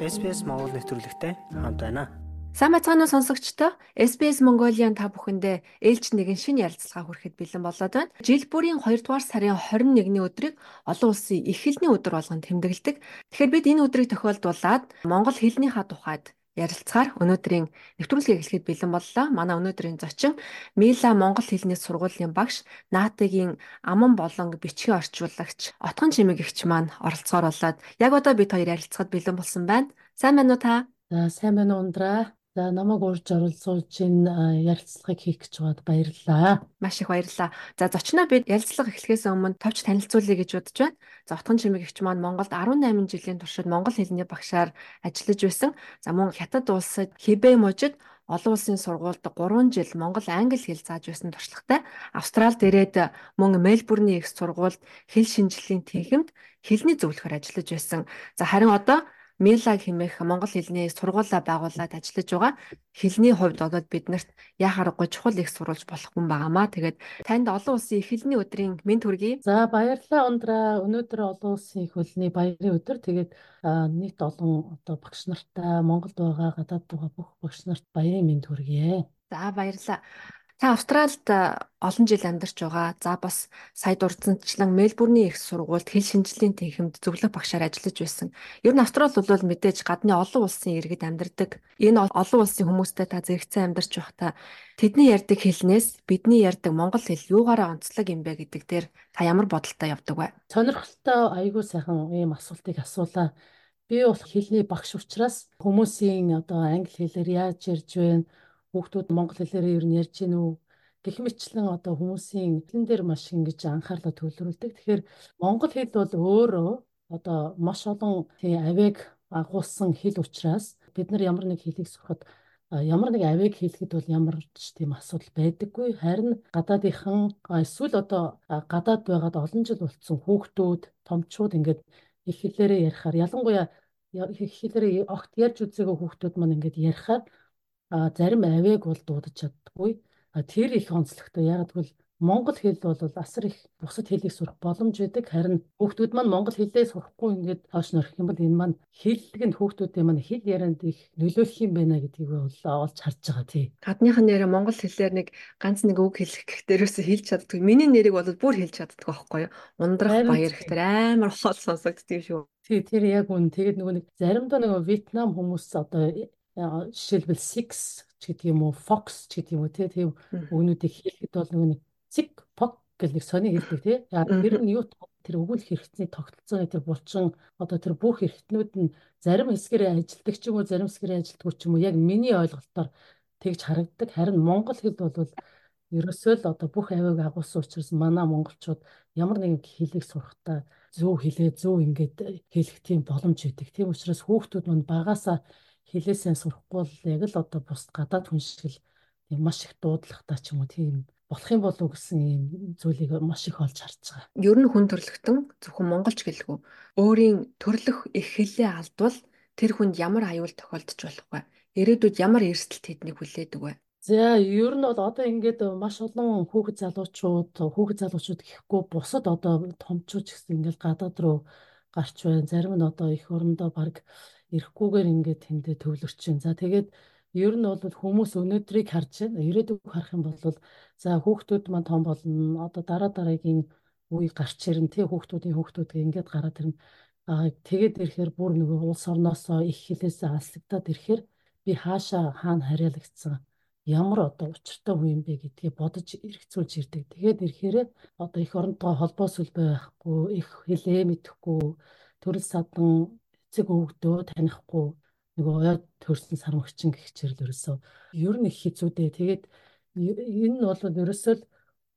SBS Монгол нэвтрүүлэгтэй хамт байна. Сайн бацгаано сонсогчдоо SBS Mongolian та бүхэндээ ээлж нэгэн шинэ ярилцлага хүрэхэд бэлэн болоод байна. Жил бүрийн 2 дугаар сарын 21-ний өдрийг олон улсын их хэлний өдөр болгон тэмдэглэдэг. Тэгэхээр бид энэ өдрийг тохиолдуулаад монгол хэлнийхаа тухайд ярилцахаар өнөөдрийн нэвтрүүлгийг эхлэхэд бэлэн боллоо. Манай өнөөдрийн зочин Мила Монгол хэлний сургуулийн багш Наатагийн аман болон бичгийн орчуулагч Отгон Чимэг эгч маань оролцохоор болоод яг одоо бид хоёр ярилцахад бэлэн болсон байна. Сайн байна уу та? За сайн байна уу ундраа. За намайг урьж оролцуулж а, ярилцлагыг хийх гэж байгаад баярлалаа. Маш их баярлалаа. За зочноо бид ярилцлага эхлэхээс өмнө товч танилцуулъя гэж бодож байна. За Отгон Чимэг эгч маань Монголд 18 жилийн туршид монгол хэлний багшаар ажиллаж байсан. За мөн Хятад улсад Хибэй мужид олон улсын сургуульд 3 жил Монгол англи хэл зааж байсан туршлагатай Австралид ирээд мөн Мельбурний их сургуульд хэл шинжилгээний тэнхимд хэлний зөвлөхөр ажиллаж байсан. За харин одоо Милаг хэмээх монгол хэлний сургуулаа байгуулад ажиллаж байгаа. Хэлний хувьд одоо биднэрт яа харахгүй чухал их сурулж болох хүн байгаамаа. Тэгээд танд олон улсын их хэлний өдрийн мэд хүргэе. За баярлалаа ундраа. Өнөөдөр олон улсын их хэлний баярын өдөр. Тэгээд нийт олон одоо багш нартай Монголд байгаа гадаад байгаа бүх багш нарт баярын мэд хүргэе. За баярлалаа. Та Австралид олон жил амьдарч байгаа. За бас сая дурдсанчлан Мельбурний их сургуульд хэл шинжилгээний тэнхимд зөвлөх багшаар ажиллаж байсан. Ер нь Австрал бол мэдээж гадны олон улсын иргэд амьдардаг. Энэ олон улсын хүмүүстэй та зэрэгцэн амьдарч байхдаа тэдний ярьдаг хэлнээс бидний ярьдаг монгол хэл юугаараа онцлог юм бэ гэдэг дээр та ямар бодолтой явдаг вэ? Сонирхолтой айгүй сайхан ийм асуултыг асуулаа. Би бол хэлний багш учраас хүмүүсийн одоо англи хэлээр яаж ярьж байна хүүхдүүд монгол хэлээр ер нь ярьж гин үү гэх мэтлэн одоо хүмүүсийн хэлэн дээр маш ингэж анхаарлаа төвлөрүүлдэг. Тэгэхээр монгол хэл бол өөрөө одоо маш олон тийм авиг агуулсан хэл учраас бид нар ямар нэг хэлийг сурахад ямар нэг авиг хэлэхэд бол ямар ч тийм асуудал байдаггүй. Харин гадаадынхан эсвэл одоо гадаад байгаад олон жил болцсон хүүхдүүд, томчууд ингээд их хэлээрээ ярихаар ялангуяа их хэлээрээ огт ярьж үзээгүй хүүхдүүд маань ингээд ярихаар зарим авиг бол дуудаж чаддаггүй. Тэр их онцлогтой. Яг гэвэл Монгол хэл бол асар их бусад хэлийг сурах боломж байдаг. Харин хүүхдүүд маань монгол хэлээ сурахгүй ингээд хойш нөрөх юм бол энэ маань хэллэг нь хүүхдүүдийн маань хэл ярианд их нөлөөлөх юм байна гэдгийг бол олж харж байгаа тий. Гадныхан нэрээ монгол хэлээр нэг ганц нэг үг хэлэх гэхтэрээс хэлж чаддгүй. Миний нэрийг бол бүр хэлж чаддгүй байхгүй юу? Ундрах баяр гэхтэр амар хол сонсогддөг шүү. Тий, тэр яг үн. Тэгээд нөгөө нэг заримдаа нөгөө Вьетнам хүмүүс одоо жишээлбэл six ч гэдэг юм уу fox ч гэдэг юм уу тийм өгнүүдийг хэлэхэд бол нөгөө нэг цик пок гэл нэг сони хэлдэг тийм тэр нь юу тэр өгүүл хэрэгцээний тогтолцооны тэр булчин одоо тэр бүх хэрэгтнүүд нь зарим хэсгэрээ ажилдаг ч юм уу зарим хэсгэрээ ажилддаг ч юм уу яг миний ойлголтоор тэгж харагддаг. Харин монгол хэл бол ерөөсөө л одоо бүх авиг агуулсан учраас манай монголчууд ямар нэгэн хэлийг сурахтаа зөв хэлээ зөв ингээд хэлэх тийм боломж өгдөг. Тийм учраас хүүхдүүд мань багасаа хэлээсээ сурахгүй л яг л одоо бус гадаад хүн шиг л маш их дуудлагатай ч юм уу тийм болох юм болов уу гэсэн юм зүйлийг маш их олж харж байгаа. Ер нь хүн төрлөختөн зөвхөн монголч гэлгүй өөрийн төрлөх их хэлээ алдвал тэр хүнд ямар аюул тохиолдож болох вэ? Ирээдүйд ямар эрсдэл тэднийг хүлээдэг вэ? За ер нь бол одоо ингээд маш олон хүүхэд залуучууд хүүхэд залуучууд гэхгүй бусад одоо томчууд гэсэн ингээд гадаад руу гарч байна. Зарим нь одоо их орондоо баг ирэхгүйгээр ингээд тэндээ төвлөрч байна. За тэгээд ер нь бол хүмүүс өнөөдрийг харж байна. Ирээдүг харах юм бол за хүүхдүүд маань том болно. Одоо дараа дараагийн үе гарч ирнэ. Тэ хүүхдүүдийн хүүхдүүд ингээд гараад ирнэ. Аа тэгээд ирэхээр бүр нөгөө улс орноосоо их хилээсээ алслагдаад ирэхээр би хаашаа хаана хариалагдсан ямар одоо учиртай хүн юм бэ гэдгийг бодож эргцүүлж ирдэг. Тэгээд ирэхээр одоо их оронтой холбоо сүлбэ байхгүй, их хэлээ мэдэхгүй, төрөл садан эцэг өвгдөө танихгүй нөгөө ойд төрсэн сармагчин гэх чирэл ерөөсөө ер нь их хэцүүдээ. Тэгээд энэ нь бол ерөөсөө л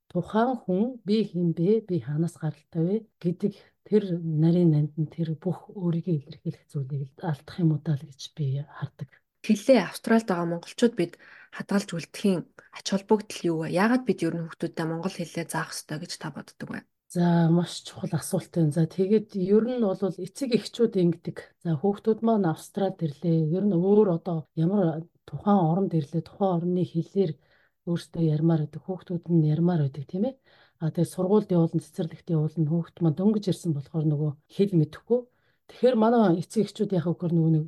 тухайн хүн би хин бэ би ханаас гаралтай вэ гэдэг тэр нарийн нанд нь тэр бүх өөрийгөө илэрхийлэх зүйлийг алдах юм уу даа л гэж би хардаг. Хилээ Австралид байгаа монголчууд бид хадгалж үлдэхийн ач холбогдол юу вэ? Яагаад бид ер нь хүүхдүүдэд монгол хэлээ заах ёстой гэж та боддог вэ? За маш чухал асуулт байна. За тэгээд ер нь бол эцэг эхчүүд ингэдэг. За хүүхдүүд маань Австралид ирлээ. Ер нь өөр одоо ямар тухайн оронд ирлээ, тухайн орны хэлээр өөрсдөө ярмаар байдаг. Хүүхдүүд нь ярмаар байдаг тийм ээ. А тэгээд сургуульд явуулна, цэцэрлэгт явуулна. Хүүхд маань дөнгөж ирсэн болохоор нөгөө хэл мэдэхгүй. Тэгэхээр манай эцэг эхчүүд яг үгээр нөгөө нэг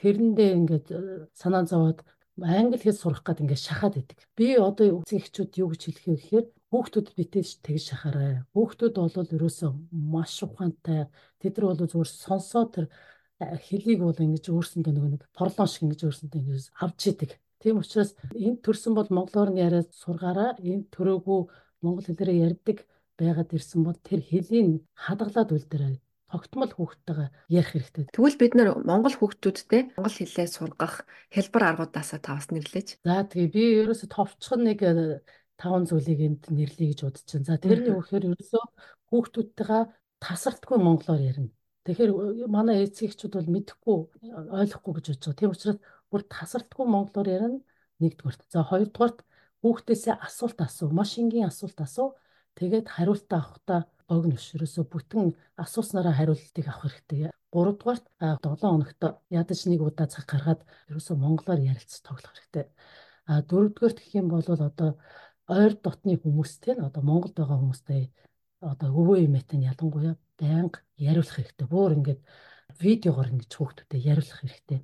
тэрэндээ ингээд э, санаа зовоод англи хэл сурах гээд ингээд шахаад идэг. Би одоо эцэг эхчүүд юу гэж хэлэх вэ гэхээр Хүүхдүүд битэж тэгж шахаарай. Хүүхдүүд бол ерөөсөө маш ухаантай. Тэд нар бол зүгээр сонсоо тэр хэлийг бол ингэж өөрсөндөө нэг нэг порлон шиг ингэж өөрсөндөө ингэж авч идэг. Тийм учраас энд төрсэн бол монголоор нь яриад сургаараа энд төрөөгүй монгол хэлээрээ ярьдаг байгаад ирсэн бол тэр хэлийн хадгалаад үлдээрэй тогтмол хүүхдтэйгээ ярих хэрэгтэй. Тэгвэл бид нар монгол хүүхдүүдтэй монгол хэлээ сургах хэлбэр аргуудаасаа тавс нэрлэж. За тэгээ би ерөөсө товчхон нэг таван зүйлийг энд нэрлэе гэж байна. За тэрний үхээр ерөөсөө хүүхдүүдтэйгээ тасралтгүй монголоор ярина. Тэгэхээр манай эцэг эхчүүд бол мэдэхгүй ойлгохгүй гэж бодож байгаа. Тийм учраас бүр тасралтгүй монголоор ярина. нэгдүгээрт. За хоёрдугаарт хүүхдээсээ асуулт асуу, маш энгийн асуулт асуу. Тэгээд хариултаа авахдаа богино биш. Ерөөсө бүтэн асууснараа хариултыг авах хэрэгтэй. Гуравдугаарт 7 хоногт ядаж нэг удаа цаг гаргаад ерөөсө монголоор ярилцаж тоглох хэрэгтэй. А дөрөвдүгээрт гэх юм бол одоо ойр дотны хүмүүстэй одоо Монголд байгаа хүмүүстэй одоо өвөө эмээтэй нь ялангуяа байнга яриулах хэрэгтэй. Буур ингээд видеогоор ингэж хүүхдүүдэд яриулах хэрэгтэй.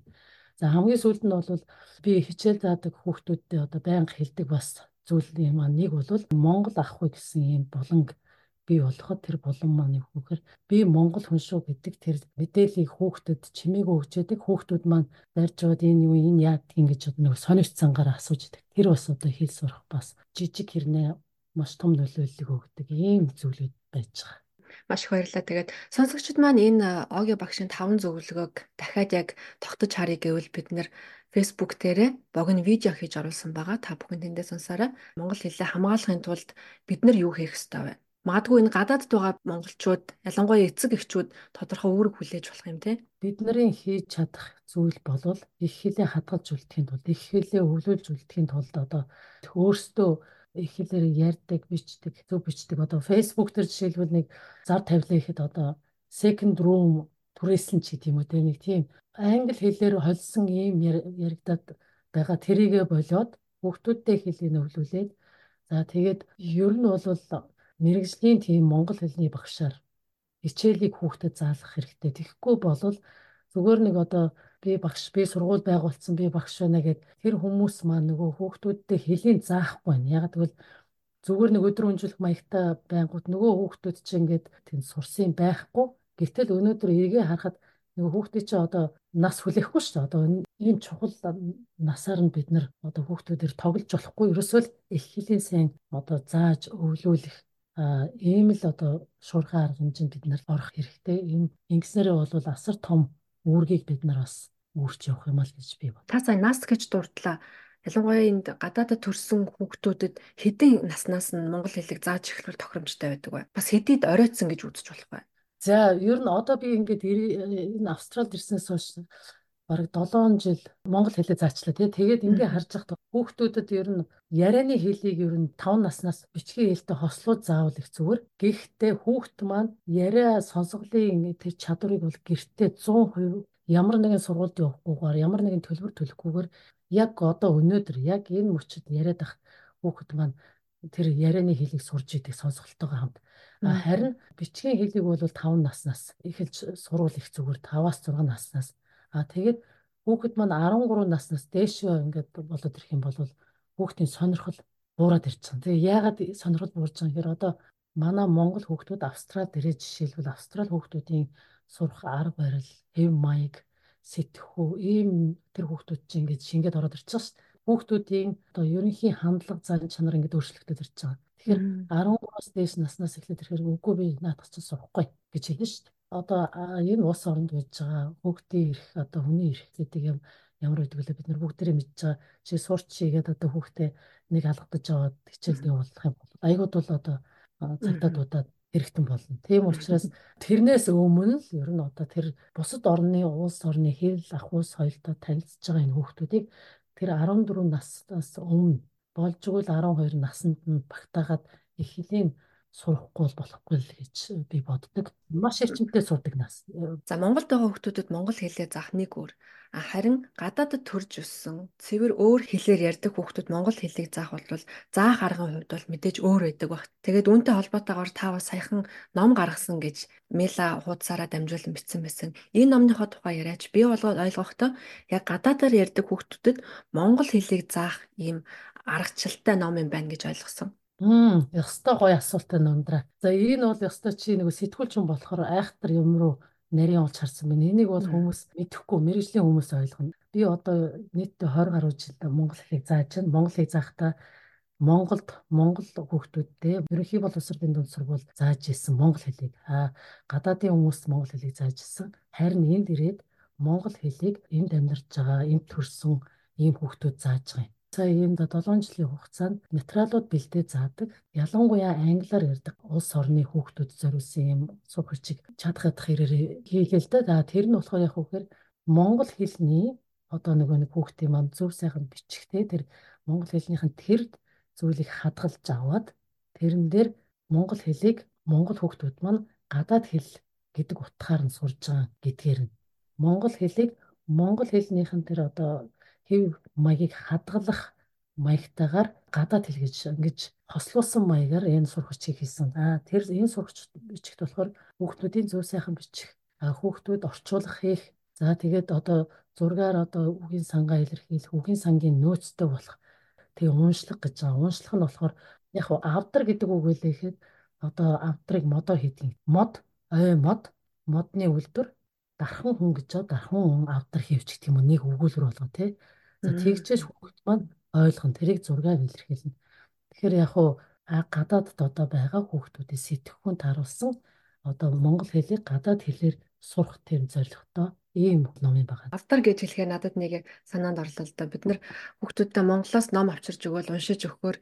За хамгийн сүүлд нь бол би хичээл заадаг хүүхдүүдтэй одоо байнга хэлдэг бас зүйл маань нэг бол Монгол ахгүй гэсэн юм буланг бий болоход тэр булан маань гэхээр би Монгол хүн шүү гэдэг тэр мэдээллийг хүүхдэд чимээгүй өгчээдэг хүүхдүүд маань барьж аваад энэ юу энэ яа ингэж нэг сонирч цангаар асууж идэг. Тэр бас одоо хэл сурах бас жижиг хэрнээ маш том нөлөөллийг өгдөг ийм зүйлүүд байж байгаа. Маш их баярлалаа. Тэгээд сонсогчид маань энэ Оги багшийн таван зөвлөгөөг дахиад яг тогтож харъя гэвэл бид нэр Facebook дээрээ богино видео хийж оруулсан байгаа. Та бүхэн тэндээ сонсоорой. Монгол хэлээ хамгаалахын тулд бид нар юу хийх ёстой вэ? Магадгүй энэ гадаадд байгаа монголчууд ялангуяа эцэг эхчүүд тодорхой үүрэг хүлээж болох юм тий. Бид нарын хийж чадах зүйл бол их хэлээ хадгалж үлдэхийн тулд их хэлээ өвлүүлж үлдэхийн тулд одоо өөрсдөө их хэлээр ярьдаг, бичдэг, зөв бичдэг. Одоо Facebook дээр жишээлбэл нэг зар тавилаа ихэд одоо second room түрээсэн ч юм уу те нэг тийм англи хэлээр холсон ийм яригадад байгаа тэрийгэ болоод хүүхдүүдтэй хэлийг нөвлүүлээд за тэгээд ер нь бол мэрэгжлийн тийм монгол хэлний багшаар хичээлийг хүүхдэд заалгах хэрэгтэй. Тэгэхгүй бол зүгээр нэг одоо би багш би сургууль байгуулсан би багш байна гэд тэр хүмүүс маань нөгөө хүүхдүүдтэй хэлийн заахгүй байна. Яг тэгвэл зүгээр нэг өдөр өнжүүлэх маягтай байнгут нөгөө хүүхдүүд чинь ингээд тэнд сурсан байхгүй. Гэтэл өнөөдөр эргээ харахад нөгөө хүүхдүүд чинь одоо нас хүлээхгүй шүү дээ. Одоо ийм чухал насаар нь бид нар одоо хүүхдүүдээр тоглож болохгүй. Ерөөсөө л их хэлийн сайн одоо зааж өвлүүлэх ийм л одоо шуурхай арга хэмжээнд бид нар орох хэрэгтэй. Энэ ингэснээрээ бол асар том үүргийг бид нар бас үүрч явах юм аа гэж би бод. Та сая нас гэж дурдлаа. Ялангуяа энд гадаадд төрсэн хүүхдүүдэд хэдийн наснаас нь монгол хэлийг зааж эхлүүл тохиромжтой байдаг бай. Бас хэдийд оройтсан гэж үзэж болох бай. За ер нь одоо би ингээд энэ Австралид ирснээс хойш бараг 7 жил монгол хэлээ заачлаа тий. Тэгээд ингээ харж байхад хүүхдүүдэд ер нь ярианы хэлийг ер нь 5 наснаас бичгийн хэлтэй хослууд заавал их зүгээр. Гэхдээ хүүхд маань яриа сонсголын тэр чадварыг бол гэртээ 100% ямар нэгэн сургуульд явахгүйгээр ямар нэгэн төлбөр төлөхгүйгээр яг одоо өнөөдөр яг энэ мөчөд яриад ах хүүхэд маань тэр ярианы хэлийг сурж идэг сонсголтойгоо хамт. Харин бичгийн хэлийг бол 5 наснаас эхэлж сурвал их зүгээр 5-аас 6 наснаас А тэгээд хүүхэд маань 13 наснаас дээшөө ингээд болоод ирэх юм бол хүүхдийн сонирхол буураад ирчихсэн. Тэгээ яагаад сонирхол буурж байгаа гэхээр одоо манай монгол хүүхдүүд австрал дээрээ жишээлбэл австрал хүүхдүүдийн сурах арга барил, хэв маяг, сэтгхүү ийм тэр хүүхдүүд чинь ингээд шингээд ороод ирчихсэн шүү дээ. Хүүхдүүдийн одоо ерөнхий хандлага зан чанар ингээд өөрчлөгдөж ирж байгаа. Тэгэхээр 13-аас дээш наснаас эхлээд ирэхээр үгүй би наадах чинь сурахгүй гэж хэлнэ шүү дээ одоо энэ улс оронд байж байгаа хүүхдийн эрх одоо хүний эрх гэдэг юм ямар байдаг вэ? Бид нар бүгдээрээ мэдж байгаа чи сурч чигээд одоо хүүхдээ нэг алгадаж аваад хичээлд явуулах юм бол айгууд бол одоо цагтаадуудад хэрэгтэн болно. Тийм учраас тэрнээс өмнө л ер нь одоо тэр бусад орны улс орны хэл ахуйс соёлтой танилцж байгаа энэ хүүхдүүдийг тэр 14 наснаас өмнө болж игэл 12 наснд нь багтаагаад их хэлийн сурахгүй болохгүй л гэж би боддог. Маш эрчимтэй сурдаг нас. За Монголд байгаа хүүхдүүдэд монгол хэлээ заах нэг өөр. Харин гадаадд төрж өссөн цэвэр өөр хэлээр ярьдаг хүүхдүүд монгол хэлийг заах бол заах аргын хувьд бол мэдээж өөр байдаг баг. Тэгээд үүнтэй холбоотойгоор та бас саяхан ном гаргасан гэж Мела хуудасаараа дамжуулан бичсэн байсан. Энэ номныхоо тухай яриач би болгоод ойлгохдоо яг гадаадаар ярьдаг хүүхдүүдэд монгол хэлийг заах ийм аргачлалтай ном юм байна гэж ойлгосон. Мм, ёстой гоё асуултаа нундраа. За энэ бол ёстой чи нэг сэтгүүлч хүн болохоор айхтар юм руу нарийн олж харсан байна. Энийг бол хүмүүс мэдэхгүй, мэрэгжлийн хүмүүс ойлгоно. Би одоо нийтдээ 20 гаруй жил монгол хэлийг зааж байна. Монгол хэлийг заахдаа Монголд монгол хүүхдүүдтэй ерөнхий боловсролын дунд сургууль зааж ирсэн монгол хэлийг аа гадаадын хүмүүс монгол хэлийг зааж ирсэн. Харин энд ирээд монгол хэлийг энд амьдарч байгаа, энд төрсэн ийм хүүхдүүд зааж байгаа юм. Сая ийм 7 жилийн хугацаанд материалууд бэлдээ заадаг. Ялангуяа англиар ярьдаг улс орны хүүхдүүд зориулсан юм сур хүчиг чадах ядах хэрэг хийлээ л да. Тэр нь болохоор яг үгээр монгол хэлний одоо нөгөө нэг хүүхдийн маань зөв сайхан бичихтэй тэр монгол хэлнийхэн тэр зүйлийг хадгалж аваад тэрэн дээр монгол хэлийг монгол хүүхдүүд маань гадаад хэл гэдэг утгаар нь сурж байгаа гэдгээр нь монгол хэлийг монгол хэлнийхэн тэр одоо хэв маягийг хадгалах маягтайгаар гадаад хэл гэж ингэж хослуулсан маягаар энэ сурагчийг хийсэн. Аа тэр энэ сурагч бичихт болохоор хүүхдүүдийн зөв сайхан бичих, хүүхдүүд орчуулах хийх. За тэгээд одоо зургаар одоо үгийн сангаа илэрхийлэх, үгийн сангийн нөөцтэй болох. Тэгээ уншлах гэж байгаа. Уншлах нь болохоор яг хуу авдар гэдэг үг үлээхэд одоо авдрыг модоор хийдэг. Мод, ой мод, модны үлдвэр дархан хүн гэж дархан хүн авдар хийвч гэх юм уу нэг өгүүлбэр болгоо тий. За тэгжээс хүүхд маань ойлгон тэрийг зургаар илэрхийлнэ. Тэгэхээр яг хуу гадаадд одоо байгаа хүүхдүүдийн сэтгэхүйн таруулсан одоо монгол хэлийг гадаад хэлээр сурах тийм зорилготой ийм ном юм байна. Авдар гэж хэлэхээр надад нэг санаанд орлоо л да. Бид нар хүүхдүүдтэй Монголоос ном авчирч өгөөл уншиж өгөхөөр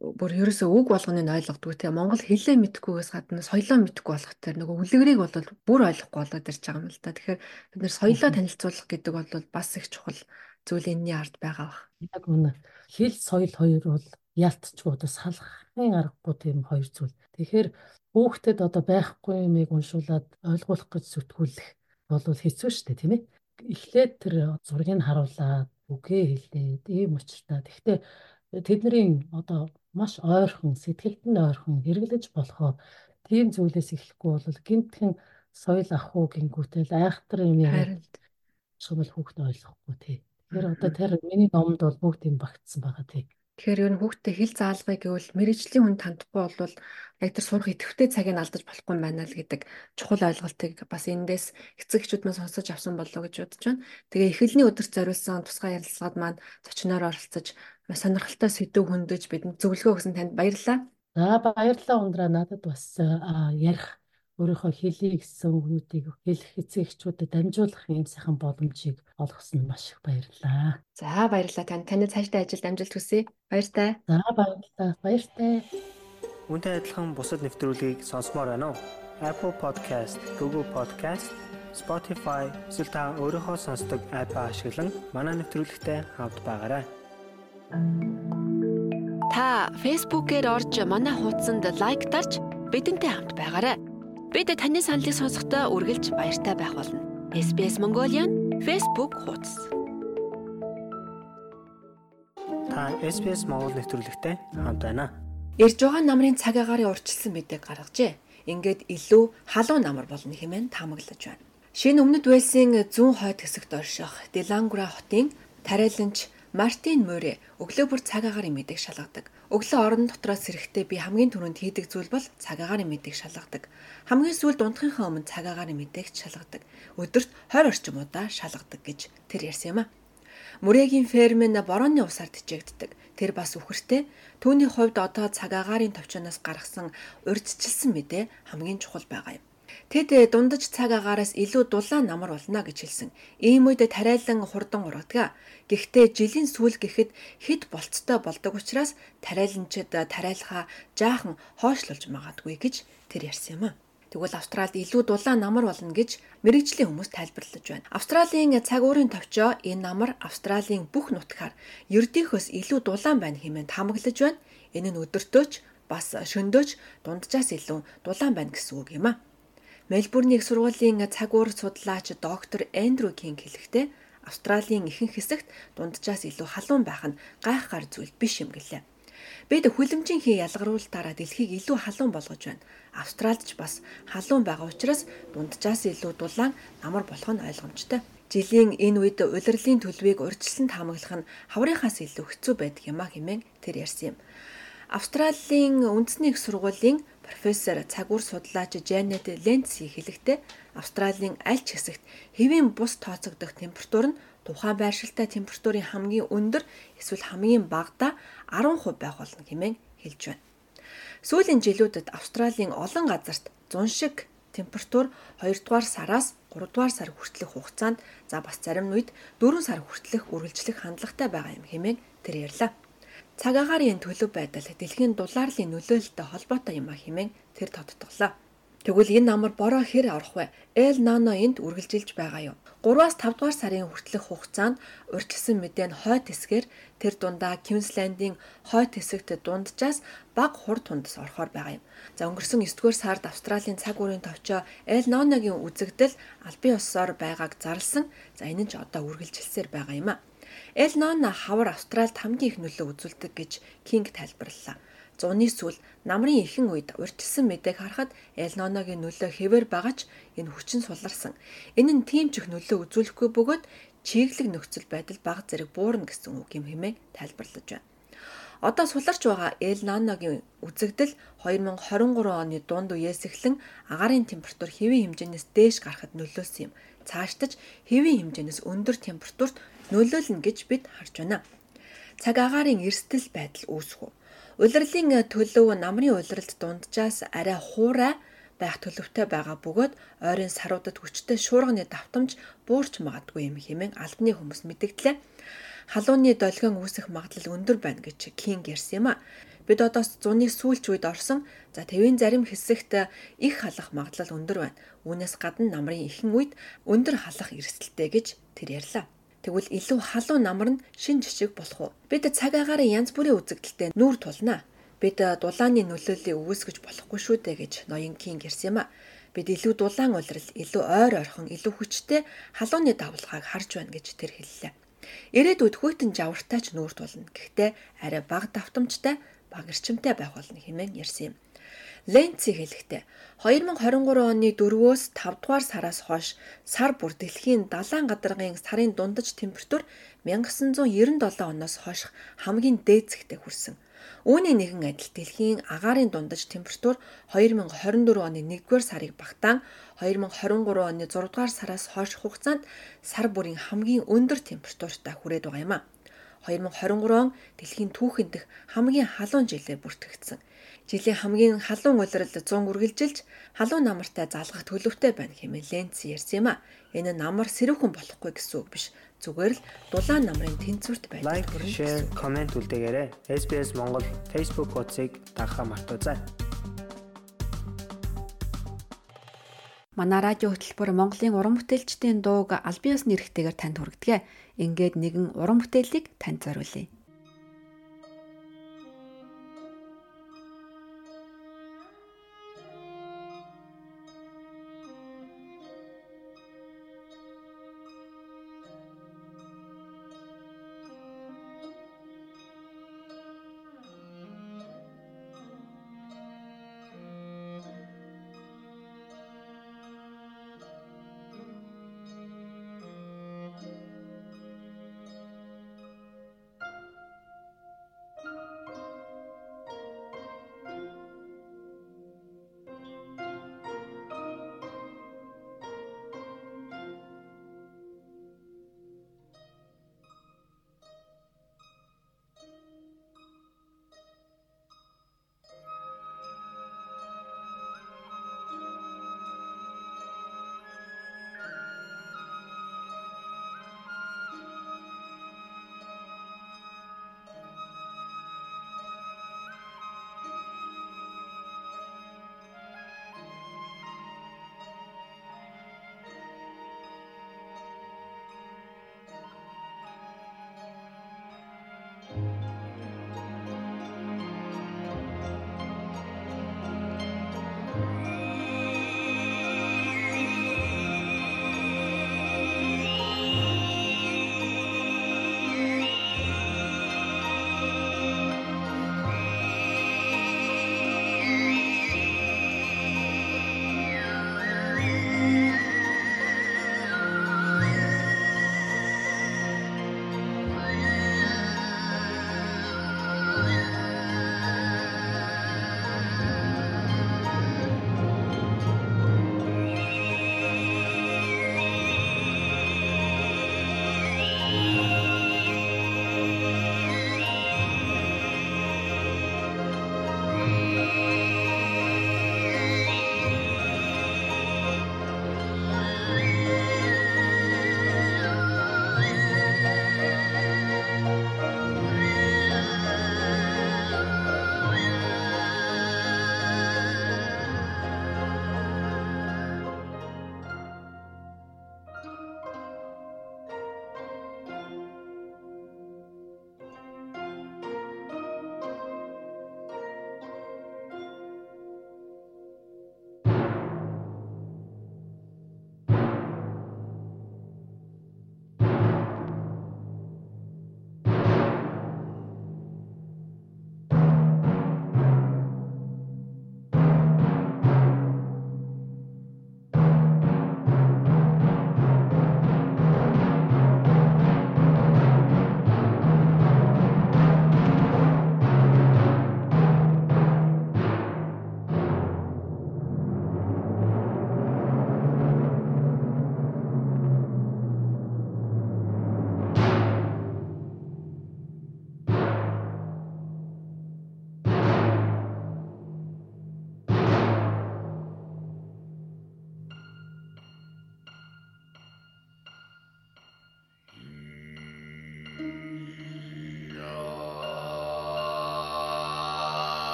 бүр ерөөсөө үг болгоныг ойлгодгүй тийм Монгол хэлээ мэдхгүйгээс гадна соёлоо мэдхгүй болох тэр нөгөө үлгэрийг бол бүр ойлгохгүй болоод ирж байгаа юм л да. Тэгэхээр бид нэр соёлоо танилцуулах гэдэг бол бас их чухал зүйл энэний ард байгаа бах. Яг үнэ. Хэл соёл хоёр бол ялтчгүй одоо салахын аргагүй тийм хоёр зүйл. Тэгэхээр хүүхдэд одоо байхгүй юмыг уншуулад ойлгуулах гэж зүтгүүлэх бол хэцүү шүү дээ тийм ээ. Эхлээд тэр зургийг харуулад үгээ хэлээд ийм учиртай. Гэхдээ тэдний одоо маш ойрхон сэтгэлд нь ойрхон хэрэглэж болохоо тийм зүйлээс эхлэхгүй бол гинтхэн соёл ах уу гингүүтэл айхтар юм яа. Шумал хүүхд ойлгохгүй тий. Тэгэхээр одоо тэр миний номонд бол бүгд юм багтсан байгаа тий. Тэгэхээр ер нь хүүхдтэй хэл заалгыг гэвэл мэрэгжлийн хүн тандахгүй бол яг тэр сурах идэвхтэй цагийг алдаж болохгүй юм байна л гэдэг чухал ойлголтыг бас эндээс эцэг эхчүүд маань сонсож авсан болоо гэж бодож байна. Тэгээ эхлэлний өдөрт зориулсан тусгай ярилцлагад маань зочноор оролцож сонирхолтой сэдв хөндөж бидэнд зөвлөгөө өгсөн танд баярлалаа. За баярлалаа ундраа надад бас ярих өөрийнхөө хэлий гэсэн үгнүүдийг хэлэх эцэгчүүдэд дамжуулах юм сайхан боломжийг олгосон маш их баярлалаа. За баярлалаа тань. Таны цаашдаа ажилд амжилт хүсье. Баяртай. За баярлалаа. Баяртай. Үүнтэй адилхан бусад нэвтрүүлгийг сонсомоор байна уу? Apple Podcast, Google Podcast, Spotify эсвэл та өөрийнхөө сонсдог апп ашиглан манай нэвтрүүлэгтэй хавд байгаарай. Та Facebook-ээр орж манай хуудсанд лайк дарж бидэнтэй хамт байгаарай. Бид таны саналыг сонсохдоо үргэлж баяртай байх болно. SBS Mongolian Facebook хуудас. Та SBS Монгол нэвтрүүлэгтэй хамт байна. Ирж байгаа намрын цаг агарын урьдчилсан мэдээг гаргажээ. Ингээд илүү халуун намар болно хэмээн таамаглаж байна. Шинэ өмнөд Уэльсийн зүүн хойд хэсэгт орших Делангура хотын тариаланч Мартин Море өглөө бүр цаг агаарын мэдээг шалгадаг. Өглөө орон дотроос сэрэхдээ би хамгийн түрүүнд хийдэг зүйл бол цаг агаарын мэдээг шалгадаг. Хамгийн сүүлд унтахынхаа өмнө цаг агаарын мэдээг шалгадаг. Өдөрт 20 орчим удаа шалгадаг гэж тэр ярьсан юм а. Мөрөгийн ферм нь борооны усаар тижээгддэг. Тэр бас үхэртэй. Түүний хувьд одоо цаг агаарын товчоноос гаргасан урьдчилсан мэдээ хамгийн чухал байгаа юм. Тэд дундаж цаг агаараас илүү дулаан намар болно гэж хэлсэн. Ийм үед тариалан хурдан ургадаг. Гэхдээ жилийн сүүл гэхэд хэд болцтой болдог учраас тариаланчид тариалахаа жаахан хоошлуулж магадгүй гэж тэр ярьсан юм а. Тэгвэл Австралид илүү дулаан намар болно гэж мэрэгжлийн хүмүүс тайлбарлаж байна. Австралийн цаг уурын товчоо энэ намар Австралийн бүх нутгаар ердийнхөөс илүү дулаан байна хэмээн таамаглаж байна. Энэ нь өдөртөөч бас шөндөөч дунджаас илүү дулаан байна гэсэн үг юм а. Мельбурний их сургуулийн цаг уур судлаач доктор Эндрю Кинг хэлэхдээ Австралийн ихэнх хэсэгт дунджаас илүү халуун байх нь гайхахаар зүйл биш юм гэлээ. Бид хүлэмжийн хий ялгаруулалтаараа дэлхийг илүү халуун болгож байна. Австралид ч бас халуун байгаа учраас дунджаас илүү дулаан намар болох нь ойлгомжтой. Жилийн энэ үед улирлын төлөвийг урьдчилан таамаглах нь хаврынхаас илүү хэцүү байдаг юм а хэмээн тэр ярьсан юм. Австралийн үндэсний их сургуулийн профессор цагуур судлаач Жанет Ленци хэлэхдээ Австралийн аль ч хэсэгт хэвийн бус тооцогдох температур нь тухайн байршилтай температурын хамгийн өндөр эсвэл хамгийн багадаа 10% байх болно хэмээн хэлж байна. Сүүлийн жилүүдэд Австралийн олон газарт зуншиг температур 2 дугаар сараас 3 дугаар сар хүртэлх хугацаанд за бас зарим үед 4 сар хүртэлх үргэлжлэх хандлагатай байгаа юм хэмээн тэр ярьлаа. Цаг агаарын төлөв байдал дэлхийн дулаарлын нөлөөлөлтөй холбоотой юм а хэмээн тэр тодтоглоо. Тэгвэл энэ намар бороо хэр орох вэ? Эл Нано энд үргэлжилж байгаа юу? 3-аас 5 дугаар сарын хүртэлх хугацаанд урьдчилсан мэдээ нь хойд хэсгээр тэр дундаа Квинслендийн хойд хэсэгт дунджаас баг хур тундас орохоор байгаа юм. За өнгөрсөн 9 дугаар сард Австралийн цаг үеийн товчоо Эл Ноногийн үзэгдэл албан ёсоор байгааг зарлсан. За энэ нь ч одоо үргэлжилсээр байгаа юм а. Эл Ноно хавар Австральд хамгийн их нөлөө үзүүлдэг гэж Кинг тайлбарллаа. Зуны сүүл намрын ихэн үед урьдчилсан мэдээг харахад Элноногийн нөлөө хэвээр байгаа ч энэ хүчин суларсан. Энэ нь тийм ч их нөлөө үзүүлэхгүй бөгөөд чиглэг нөхцөл байдал баг зэрэг буурна гэсэн үг юм хэмээн тайлбарлаж байна. Одоо суларч байгаа Эл Наногийн үзэгдэл 2023 оны дунд үеэс эхлэн агаарын температур хэвийн хэмжээнээс дээш гарахад нөлөөсөн юм. Цаашдаж хэвийн хэмжээнээс өндөр температурт нөлөөлнө гэж бид харж байна. Цаг агаарын эрсдэл байдал үүсэх үү? Улирлын төлөв намрын улиралд дунджаас арай хуурай байх төлөвтэй байгаа бөгөөд ойрын саруудад хүчтэй шуурганы давтамж буурч магадгүй юм хэмээн албаны хүмүүс мэдгдлээ. Халууны долгион үүсэх магадлал өндөр байна гэж Кинг ярьсан юм а. Бид одоо зуны сүүлч үед орсон. За тэвийн зарим хэсэгт их халах магадлал өндөр байна. Үүнээс гадна намрын ихэн үед өндөр халах эрсдэлтэй гэж тэр ярьлаа. Тэгвэл илүү халуун намар нь шин жижиг болох уу? Бид цаг агаараа янз бүрийн үзэгдэлтэй нүүр тулнаа. Бид дулааны нөлөөллийг үүсгэж болохгүй шүү дээ гэж ноён Кинг ирсэн юм а. Бид илүү дулаан улирал, илүү ойр орхон, илүү хүчтэй халууны давлгааг харж байна гэж тэр хэллээ. Ирээдүйд хүйтэн жавартай ч нүүр тулна. Гэхдээ арай бага давтамжтай, бага эрчимтэй байх болно хэмээн ярьсан юм. Ленци хэлэхдээ 2023 оны 4-өөс 5 дугаар сараас хойш сар бүр дэлхийн далайн гадаргын сарын дундаж температур 1997 оноос хойш хамгийн дээд зэгтээ хүрсэн. Үүний нэгэн адил дэлхийн агаарын дундаж температур 2024 оны 1-р сарыг багтаан 2023 оны 6-р сараас хойш хугацаанд сар бүрийн хамгийн өндөр температуртай хүрээд байгаа юм а. 2023 он дэлхийн түүхэнд дэх хамгийн халуун жилээр бүртгэгдсэн. Жилийн хамгийн халуун улирал 100 үргэлжилж халуун намартай залгах төлөвтэй байна хэмээн Ленц ярьсан юм а. Энэ намар сэрүүхэн болохгүй гэсэн үг биш. Зүгээр л дулаан намрын тэнцвэрт байж. Лайк, share, comment үлдээгээрэй. SBS Монгол Facebook хуудсыг дагахаа мартаоцай. Манай радио хөтөлбөр Монголын уран бүтээлчдийн дууг албан ёсны эрхтэйгээр танд хүргэдэг. Ингээд нэгэн уран бүтээлийг танд зориулъя.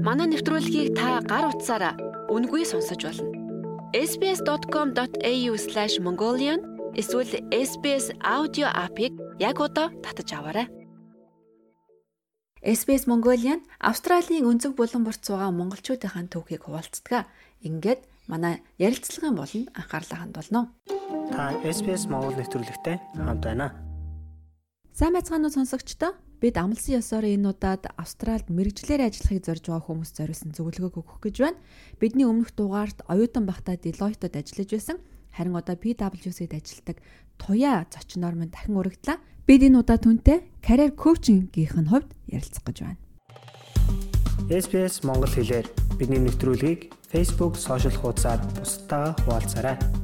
Манай нэвтрүүлгийг та гар утсаараа үнгүй сонсож болно. sbs.com.au/mongolian эсвэл SBS аудио апыг яг одоо татаж аваарай. SBS Mongolian Австралийн өнцөг булан борт суугаа монголчуудынхаа төвхийг хуваалцдаг. Ингээд манай ярилцлагын болонд анхаарлаа хандуулно. Та SBS Монгол нэвтрүүлэгтэй хамт байна. Сайн байцгаана уу сонсогчдоо? Бид амлсан ёсоор энэ удаад Австральд мэрэгжлэр ажиллахыг зорж байгаа хүмүүс зориулсан зөвлөгөөг өгөх гэж байна. Бидний өмнөх дугаарт оюутан багтаа Deloitte-д ажиллаж байсан. Харин одоо PwC-д ажилладаг Туяа зочноор минь дахин урагдлаа. Бид энэ удаа түнтэй career coaching-ийн хувьд ярилцах гэж байна. SBS Монгол хэлээр бидний нэвтрүүлгийг Facebook сошиал хуудасаар бусдаа хуваалцаарай.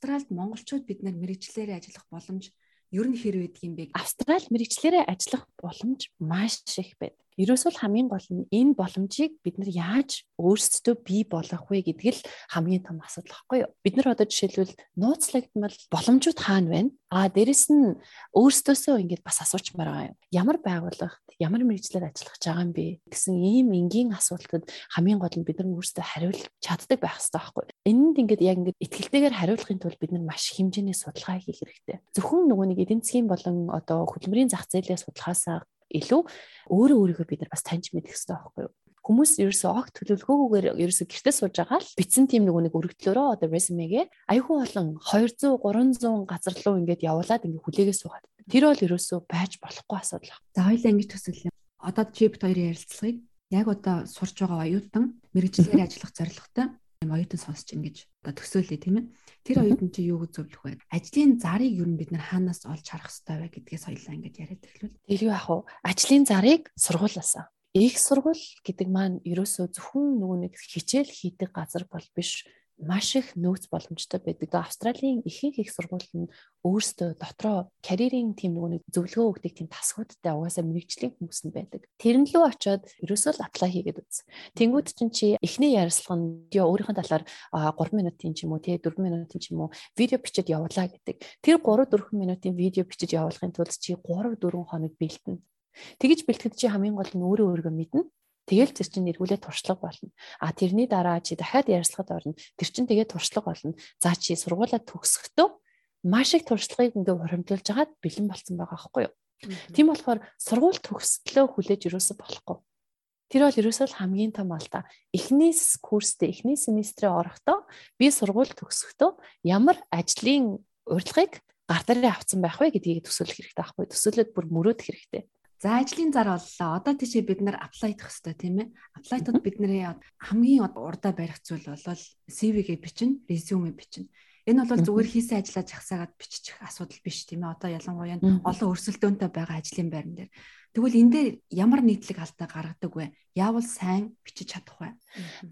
Австральд монголчууд бид нар мэрэгчлэрээ ажиллах боломж ер нь хэр байдаг юм бэ? Австрал мэрэгчлэрээ ажиллах боломж маш их байдаг. Ерөөсөө хамгийн гол нь энэ боломжийг бид нар яаж өөрсдөө бий болгох вэ гэдэг л хамгийн том асуудал баггүй юу? Бид нар одоо жишээлбэл нууцлагдмал боломжууд хаана байна? Аа дээрэс нь өөрсдөөсөө ингэж бас асуучмаар байгаа юм. Ямар байгууллагт ямар мэрэгчлэр ажиллах гэж байгаа юм бэ гэсэн ийм энгийн асуултад хамгийн гол нь бид нар өөрсдөө хариулж чаддаг байх хэрэгтэй байхгүй юу? Энэнд ингээд яг ингээд ихтгэлтэйгээр хариулахын тулд бид нар маш хэмжээний судалгаа хийх хэрэгтэй. Зөвхөн нөгөө нэг эдийн засгийн болон одоо хөдөлмөрийн зах зээлийн судалгаасаа илүү өөрөө өөрийгөө бид нар бас таньж мэдэх хэрэгтэй байхгүй юу? Хүмүүс ерөөсөө огт төлөвлөгөөгүйгээр ерөөсөө гэртээ сууж байгаа л битсэн тийм нэг нэг өргөдлөөрөө одоо резюмегээ аюулгүй болон 200 300 газар руу ингээд явуулаад ингээд хүлээгээ суугаад. Тэр бол ерөөсөө байж болохгүй асуудал. За хоёлаа ингэж төсөөлье. Одоо чипт хоёрын ярилцлагыг яг одоо сурж байгаа оюутан мэрэгчлэр ажиллах зорилготой юм оюутан сонсч ингэж одоо төсөөлье тийм ээ. Тэр оюутан чи юу гэж зөвлөх вэ? Ажлын зарыг юу бид нар хаанаас олж харах хэрэгтэй вэ гэдгээс хоёлаа ингэж яриад эхлүүл. Тэр юу ах вэ? Ажлын зарыг сургуулаасаа. Их сургууль гэдэг маань ерөөсөө зөвхөн нөгөө нэг хичээл хийдэг газар бол биш маш их нөөц боломжтой байдаг. Австралийн ихэнх их сургууль нь өөрсдөө дотроо карьерийн тийм нэг зөвлөгөө өгдөг тийм тасгуудтай угаасаа мэрэгжлийн хүмүүс нь байдаг. Тэрэн лөө очиод ерөөсөө л аплай хийгээд үз. Тэнгүүд чинь чи эхний ярилцлага нь ёо өөрийнхөө талаар 3 минутын ч юм уу тий 4 минутын ч юм уу видео бичиж явуулаа гэдэг. Тэр 3 4 минутын видео бичиж явуулахын тулд чи 3 4 хоног бэлтэнэ. Тэгэж бэлтгэд чи хамгийн гол нь өөрөө өөрийгөө мэднэ Тэгэл тэр чинь эргүүлээ туршлага болно. А тэрний дараа чи дахиад ярилцлагад орно. Тэр чинь тэгээд туршлага болно. За чи сургуулаа төгсөхдөө маш их туршлагыг ингээ хуримтлуулж хагаад бэлэн болсон байгаа аахгүй юу? Тийм болохоор сургууль төгсөлтөө хүлээж юусоо болохгүй. Тэр бол ерөөсөө л хамгийн том алдаа. Эхний курстэй, эхний семестрээ орохдоо би сургууль төгсөхдөө ямар ажлын урилгыг гар дээр авсан байх вэ гэдгийг төсөөлөх хэрэгтэй байхгүй. Төсөөлөд бүр мөрөөдөх хэрэгтэй. За ажлын зар боллоо. Одоо тийшээ бид нар apply хийх хэрэгтэй тийм ээ. Apply-тод бидний хамгийн урдаа барих зүйл бол CV-гээ бичнэ, resume бичнэ. Энэ бол зүгээр хийсэн ажиллаа жагсаагаад бичих асуудал биш тийм ээ. Одоо ялангуяа олон өрсөлдөөнтэй байгаа ажлын байран дээр. Тэгвэл энэ дээр ямар нийтлэг алдаа гаргадаг вэ? Яавал сайн бичиж чадах вэ?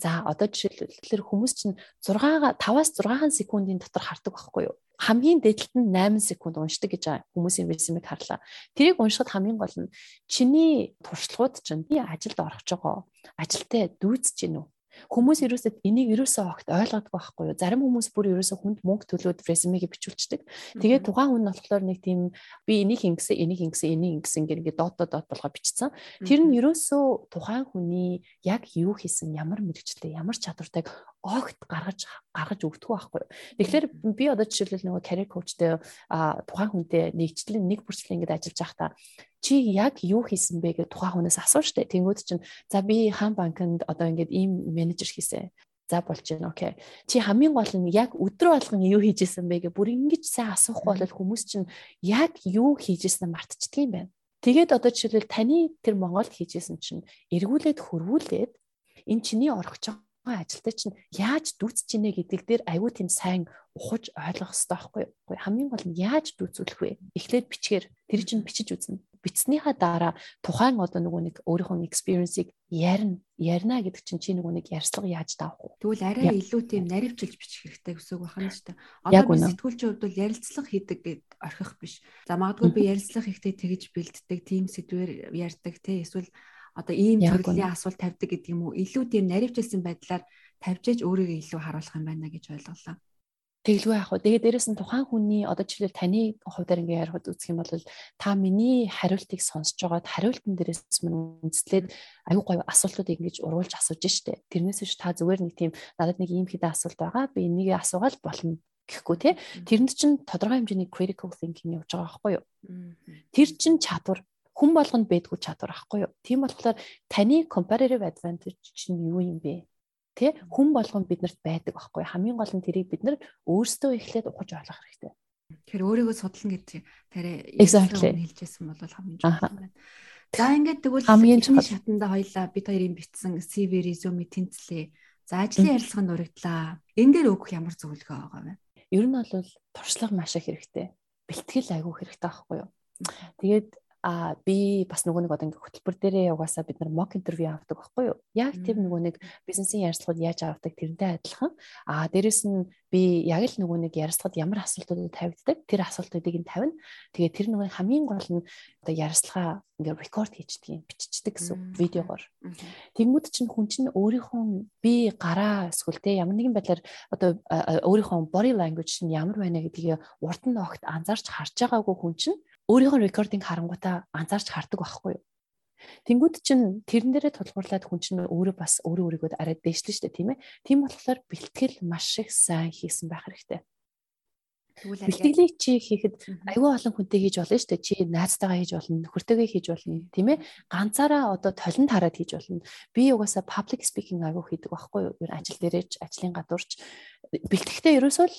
За одоо жишээлбэл хүмүүс чинь 6 5-аас 6 секундын дотор хардаг байхгүй юу? Хамгийн дээдлэлт нь 8 секунд уншдаг гэж хүмүүсийн резюмег харлаа. Тэрийг уншихад хамгийн гол нь чиний туршлагууд чинь би ажилд орох гэж байгаа. Ажилтаа дүүцэж гинүү Хүмүүс ерөөсөө энийг ерөөсөө огт ойлгодог байхгүй юу? Зарим хүмүүс бүр ерөөсөө хүнд мөнгө төлөөд резюмег бичүүлчихдэг. Тэгээд тухайн хүн болохоор нэг тийм би энийг ингэсэн, энийг ингэсэн, энийг ингэсэн гэнгээ дот дот болгоо бичсэн. Тэр нь ерөөсөө тухайн хүний яг юу хийсэн, ямар мэрэгчлээ, ямар чадвартайг огт гаргаж гаргаж өгдөг байхгүй. Тэгэхээр би одоо жишээлбэл нөгөө career coachтэй тухайн хүнтэй нэгчлэн нэг бүрчлэн ингэж ажиллаж байхдаа чи яг юу хийсэн бэ гэж тухайн хүнээс асууж штэ. Тэнгүүд чинь за би хаан банкнд одоо ингээд ийм менежер хийсэн. За болж байна. Окей. Чи хамгийн гол нь яг өдрө болгон юу хийж исэн бэ гэ бүр ингэж сайн асуухгүй бол хүмүүс чинь яг юу хийж исэн мартчихдаг юм байна. Тэгээд одоо жишээлбэл таны тэр Монголд хийжсэн чинь эргүүлээд хөрвүүлээд энэ чиний орох ч ажилтай чинь яаж дүүцэж ийнэ гэдэг дээр аюу тийм сайн ухаж ойлгох хэрэгтэй байхгүй юу? Хамгийн гол нь яаж дүүцүүлэх вэ? Эхлээд бичгээр тэр чинь бичиж үзнэ. Бичснийхаа дараа тухайн одоо нөгөө нэг өөрийнхөө experience-ийг ярина. Ярина гэдэг чинь чи нөгөө нэг ярьцлага яаж давах вэ? Тэгвэл арай илүү тийм наривчилж бичих хэрэгтэй гэсэн үг байна шүү дээ. Одоо би сэтгүүлчийн хувьд бол ярилцлага хийдэг гэд орхих биш. За магадгүй би ярилцлага хийхдээ тэгж бэлддэг, тийм сэдвэр ярьдаг те эсвэл одоо ийм төрлийн асуулт тавьдаг гэдэг юм уу илүү тийм наривчлсан байдлаар тавьжээж өөрийгөө илүү харуулах юм байна гэж ойлголоо. Тэглгүй яах вэ? Тэгээд дээрэс нь тухайн хүний одоо жишээлбэл таны хувьдаар ингээ ярихад үзэх юм бол та миний хариултыг сонсож байгаад хариултан дээрээс мань үндэслээд аюу гой асуултуудыг ингэж уруулж асууж штэ. Тэрнээс биш та зүгээр нэг тийм надад нэг ийм хэдэн асуулт байгаа. Би энийг асуугаад болно гэхгүй тий. Тэрэнд чинь тодорхой хэмжээний critical thinking явж байгаа байхгүй юу? Тэр чинь чадвар хүн болгонд байдгүй чадвар байхгүй юу? Тийм болохоор таны comparative advantage чинь юу юм бэ? Тэ хүн болгон биднэрт байдаг байхгүй хамгийн гол нь тэрийг бид нар өөрсдөө эхлээд ухаж ойлгох хэрэгтэй. Тэгэхээр өөрийгөө судлах гэдэг тарай хэлжсэн бол хамгийн чухал байна. За ингээд тэгвэл хамгийн чухал шатанда хоёлаа бид хоёрын битсэн CV resume тэнцлээ. За ажлын ярилцлаганд урагдлаа. Энэ дээр өгөх ямар зөвлөгөө байгаа вэ? Ер нь бол туршлага маш их хэрэгтэй. Бэлтгэл айгүй хэрэгтэй байхгүй юу? Тэгээд а би бас нөгөө нэг одоо ингээ хөтөлбөр дээрээ угаасаа бид нар mock interview авдаг байхгүй юу? Яг тэр нөгөө нэг бизнесийн ярилцлагууд яаж авдаг тэрнтэй адилхан. А дээрэс нь би яг л нөгөө нэг ярилцлагад ямар асуултуудыг тавигддаг тэр асуултуудыг нь тавина. Тэгээ тэр нөгөө хамгийн гол нь одоо ярилцлага ингээ рекорд хийчдэг юм биччихдэг гэсэн видеогоор. Тэгмүүд чинь хүн чинь өөрийнхөө би гараа эсвэл те ямар нэгэн байдлаар одоо өөрийнхөө body language нь ямар байна гэдгийг урд нь огт анзаарч харж байгаагүй хүн чинь өөрийнхөө рекординг харангуудаа анзаарч хардаг байхгүй юу. Тэнгүүд чинь тэрэн дээрээ тулгуурлаад хүн чинь өөрөө бас өөрөө өөрийгөө арай дээшлэн штэ тийм ээ. Тийм болохоор бэлтгэл маш их сайн хийсэн байх хэрэгтэй. Бэлтгэлийг чи хийхэд аюул олон хүнтэй хийж болно шүү дээ. Чи найзтайгаа хийж болно, нөхөртөөгөө хийж болно, тийм ээ. Ганцаараа одоо толон тараад хийж болно. Би угаасаа public speaking аюул хийдэг байхгүй юу? Ер ажил дээрээч, ажлын гадуурч бэлтгэхдээ ерөөсөө л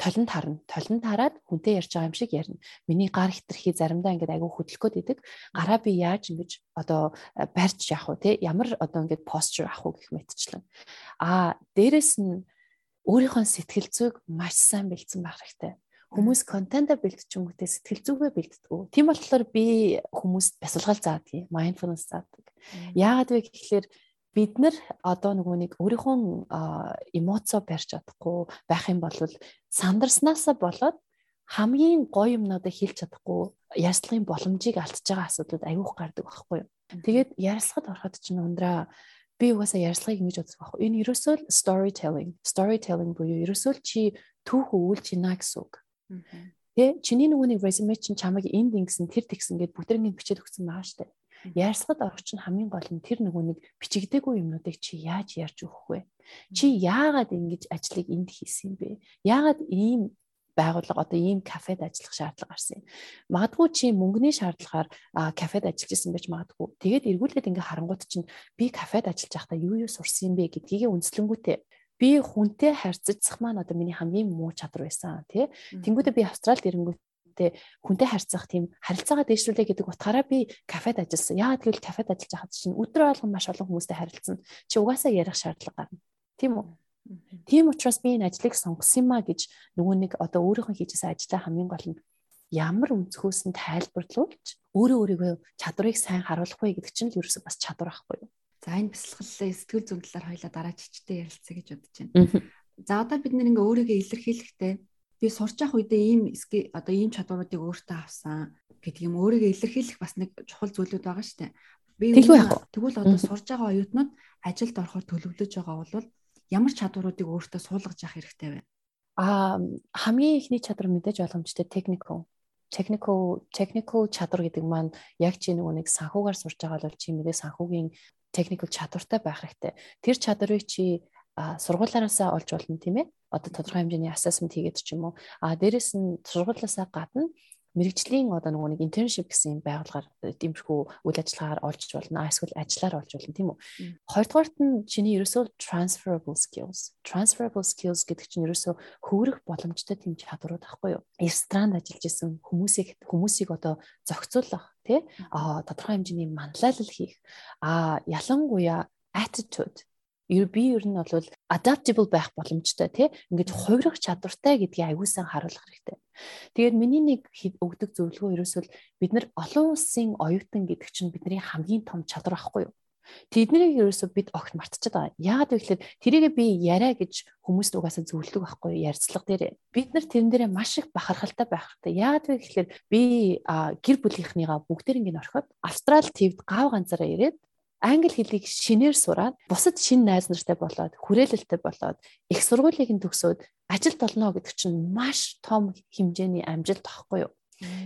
толон тарна. Толон тараад хүнтэй ярьж байгаа юм шиг ярина. Миний гар хитрхи заримдаа ингээд айгүй хөдлөх гээд идэг. Гараа би яаж ингэж одоо э, барьж яах вэ те? Ямар одоо ингээд posture авах уу гэх мэтчлэн. Аа дээрэс нь өөрийнхөө сэтгэл зүйг маш сайн бэлдсэн байх хэрэгтэй хүмүүс контента өнгөтэй сэтгэл зүгээ бэлддэг. Тийм болохоор би хүмүүст бясалгал заадаг, mindfulness заадаг. Яагаад вэ гэхэлэр бид нар одоо нөгөө нэг өөрийнхөө эмоцо барьж чадахгүй байх юм бол сандарснаасаа болоод хамгийн гоё юмнуудыг хэлж чадахгүй ярьцлагын боломжийг алдчихж байгаа асуудлууд аюух гардаг байхгүй юу. Тэгээд ярьцлагад ороход чинь ундраа би угаасаа ярьцлагыг ингэж үздэг байхгүй. Энэ ерөөсөө л storytelling. Storytelling буюу ерөөсөө л чи түүх өвүүлж байна гэсэн үг. Тэ чиний нөгөө нэг resume чинь чамайг энд ингэсэн тэр тэгсэн гэд бүгдэрийг бичээд өгсөн байгаа штэ. Ярьсгад орох чинь хамгийн гол нь тэр нөгөө нэг бичигдээгүй юмнуудыг чи яаж ярьж өгөх вэ? Чи яагаад ингэж ажлыг энд хийсэн бэ? Яагаад ийм байгууллага одоо ийм кафед ажиллах шаардлага гарсан юм. Магадгүй чи мөнгөний шаардлагаар кафед ажиллаж исэн байж магадгүй. Тэгээд эргүүлээд ингээ харангуут чинь би кафед ажиллаж байхдаа юу юу сурсан юм бэ гэдгийг үнслэнгүүтээ би хүнтэй харьцагдсах маань одоо миний хамгийн муу чадвар байсан тий. Тэнгүүдээ би Австралид ирэнгүүт хүүхдтэй хүнтэй харьцах тийм харилцаагаа дээшлүүлээ гэдэг утгаараа би кафед ажилласан. Яагаад гэвэл кафед ажиллаж байхад чинь өдрөө болгон маш олон хүмүүстэй харилцсан. Чи угаасаа ярих шаардлага гарна. Тийм үү? Тийм учраас би энэ ажлыг сонгосон юма гэж нөгөө нэг одоо өөрийнхөө хийжсэн ажлаа хамгийн гол нь ямар өнцгөөс нь тайлбарлуулж өөрөө өөрийгөө чадварыг сайн харуулах вэ гэдэг чинь л ерөөсөө бас чадвар байхгүй юу? За энэ бясалгалын сэтгэл зүйн талаар хоёлаа дараа чичтэй ярилцъя гэж бодож байна. За одоо бид нэр ингээ өөрийгөө илэрхийлэхдээ би сурч явах үедээ ийм одоо ийм чадваруудыг өөртөө авсан гэдэг юм өөрийгөө илэрхийлэх бас нэг чухал зүйлүүд байгаа шүү дээ. Би тэгвэл одоо сурж байгаа оюутнууд ажилд орохоор төлөвлөж байгаа бол ямар чадваруудыг өөртөө суулгаж явах хэрэгтэй вэ? Аа хамгийн ихний чадвар мэдээж боломжтой technical technical technical чадвар гэдэг маань яг чи нөгөө нэг санхугаар сурж байгаа бол чи мэдээ санхүүгийн technical чадвартай байх хэрэгтэй. Тэр чадварыг чи сургуулиараасаа олж болно тийм ээ. Одоо тодорхой хэмжээний assessment хийгээд ч юм уу. А дээрэс нь сургуулиасаа гадна мэрэгжлийн одоо нөгөө нэг internship гэсэн юм байгууллагаар дэмжихүү үйл ажиллагаар олж болно. Эсвэл ажиллаар олж болно тийм үү. Хоёрдугаарт нь чиний ерөөсөө transferable skills. Transferable skills гэдэг чинь ерөөсөө хөврөх боломжтой тийм чадварууд ахгүй юу? Ресторанд ажиллаж исэн хүмүүсийг хүмүүсийг одоо зохицуулах тий а тодорхой хэмжээний манлайлал хийх а ялангуяа attitude би ер нь бол adaptable байх боломжтой тий ингээд хувирах чадвартай гэдгийг аягуулсан харуулах хэрэгтэй. Тэгээд миний нэг өгдөг зөвлөгөө ерөөсөө бид нар олон улсын оюутан гэдэг чинь бидний хамгийн том чадвар ахгүй юу? Тэднийг ерөөсөө бид огт мартчихад байгаа. Яагаад вэ гэхээр тэрийг би яриа гэж хүмүүст угаасаа зөвлөдөг байхгүй? Ярьцлага дээр. Бид нар тэрэн дээрээ маш их бахархалтай байх хэрэгтэй. Яагаад вэ гэхээр би гэр бүлийнхнийгаа бүгдээр ингэ орхиод Австрал твд гав ганцаараа ирээд англи хэлийг шинээр сураад бусад шин найз нартай болоод хүрээлэлтэй болоод их сургуулийг нь төгсөөд ажилд олно гэдэг чинь маш том хэмжээний амжилт тахгүй юу?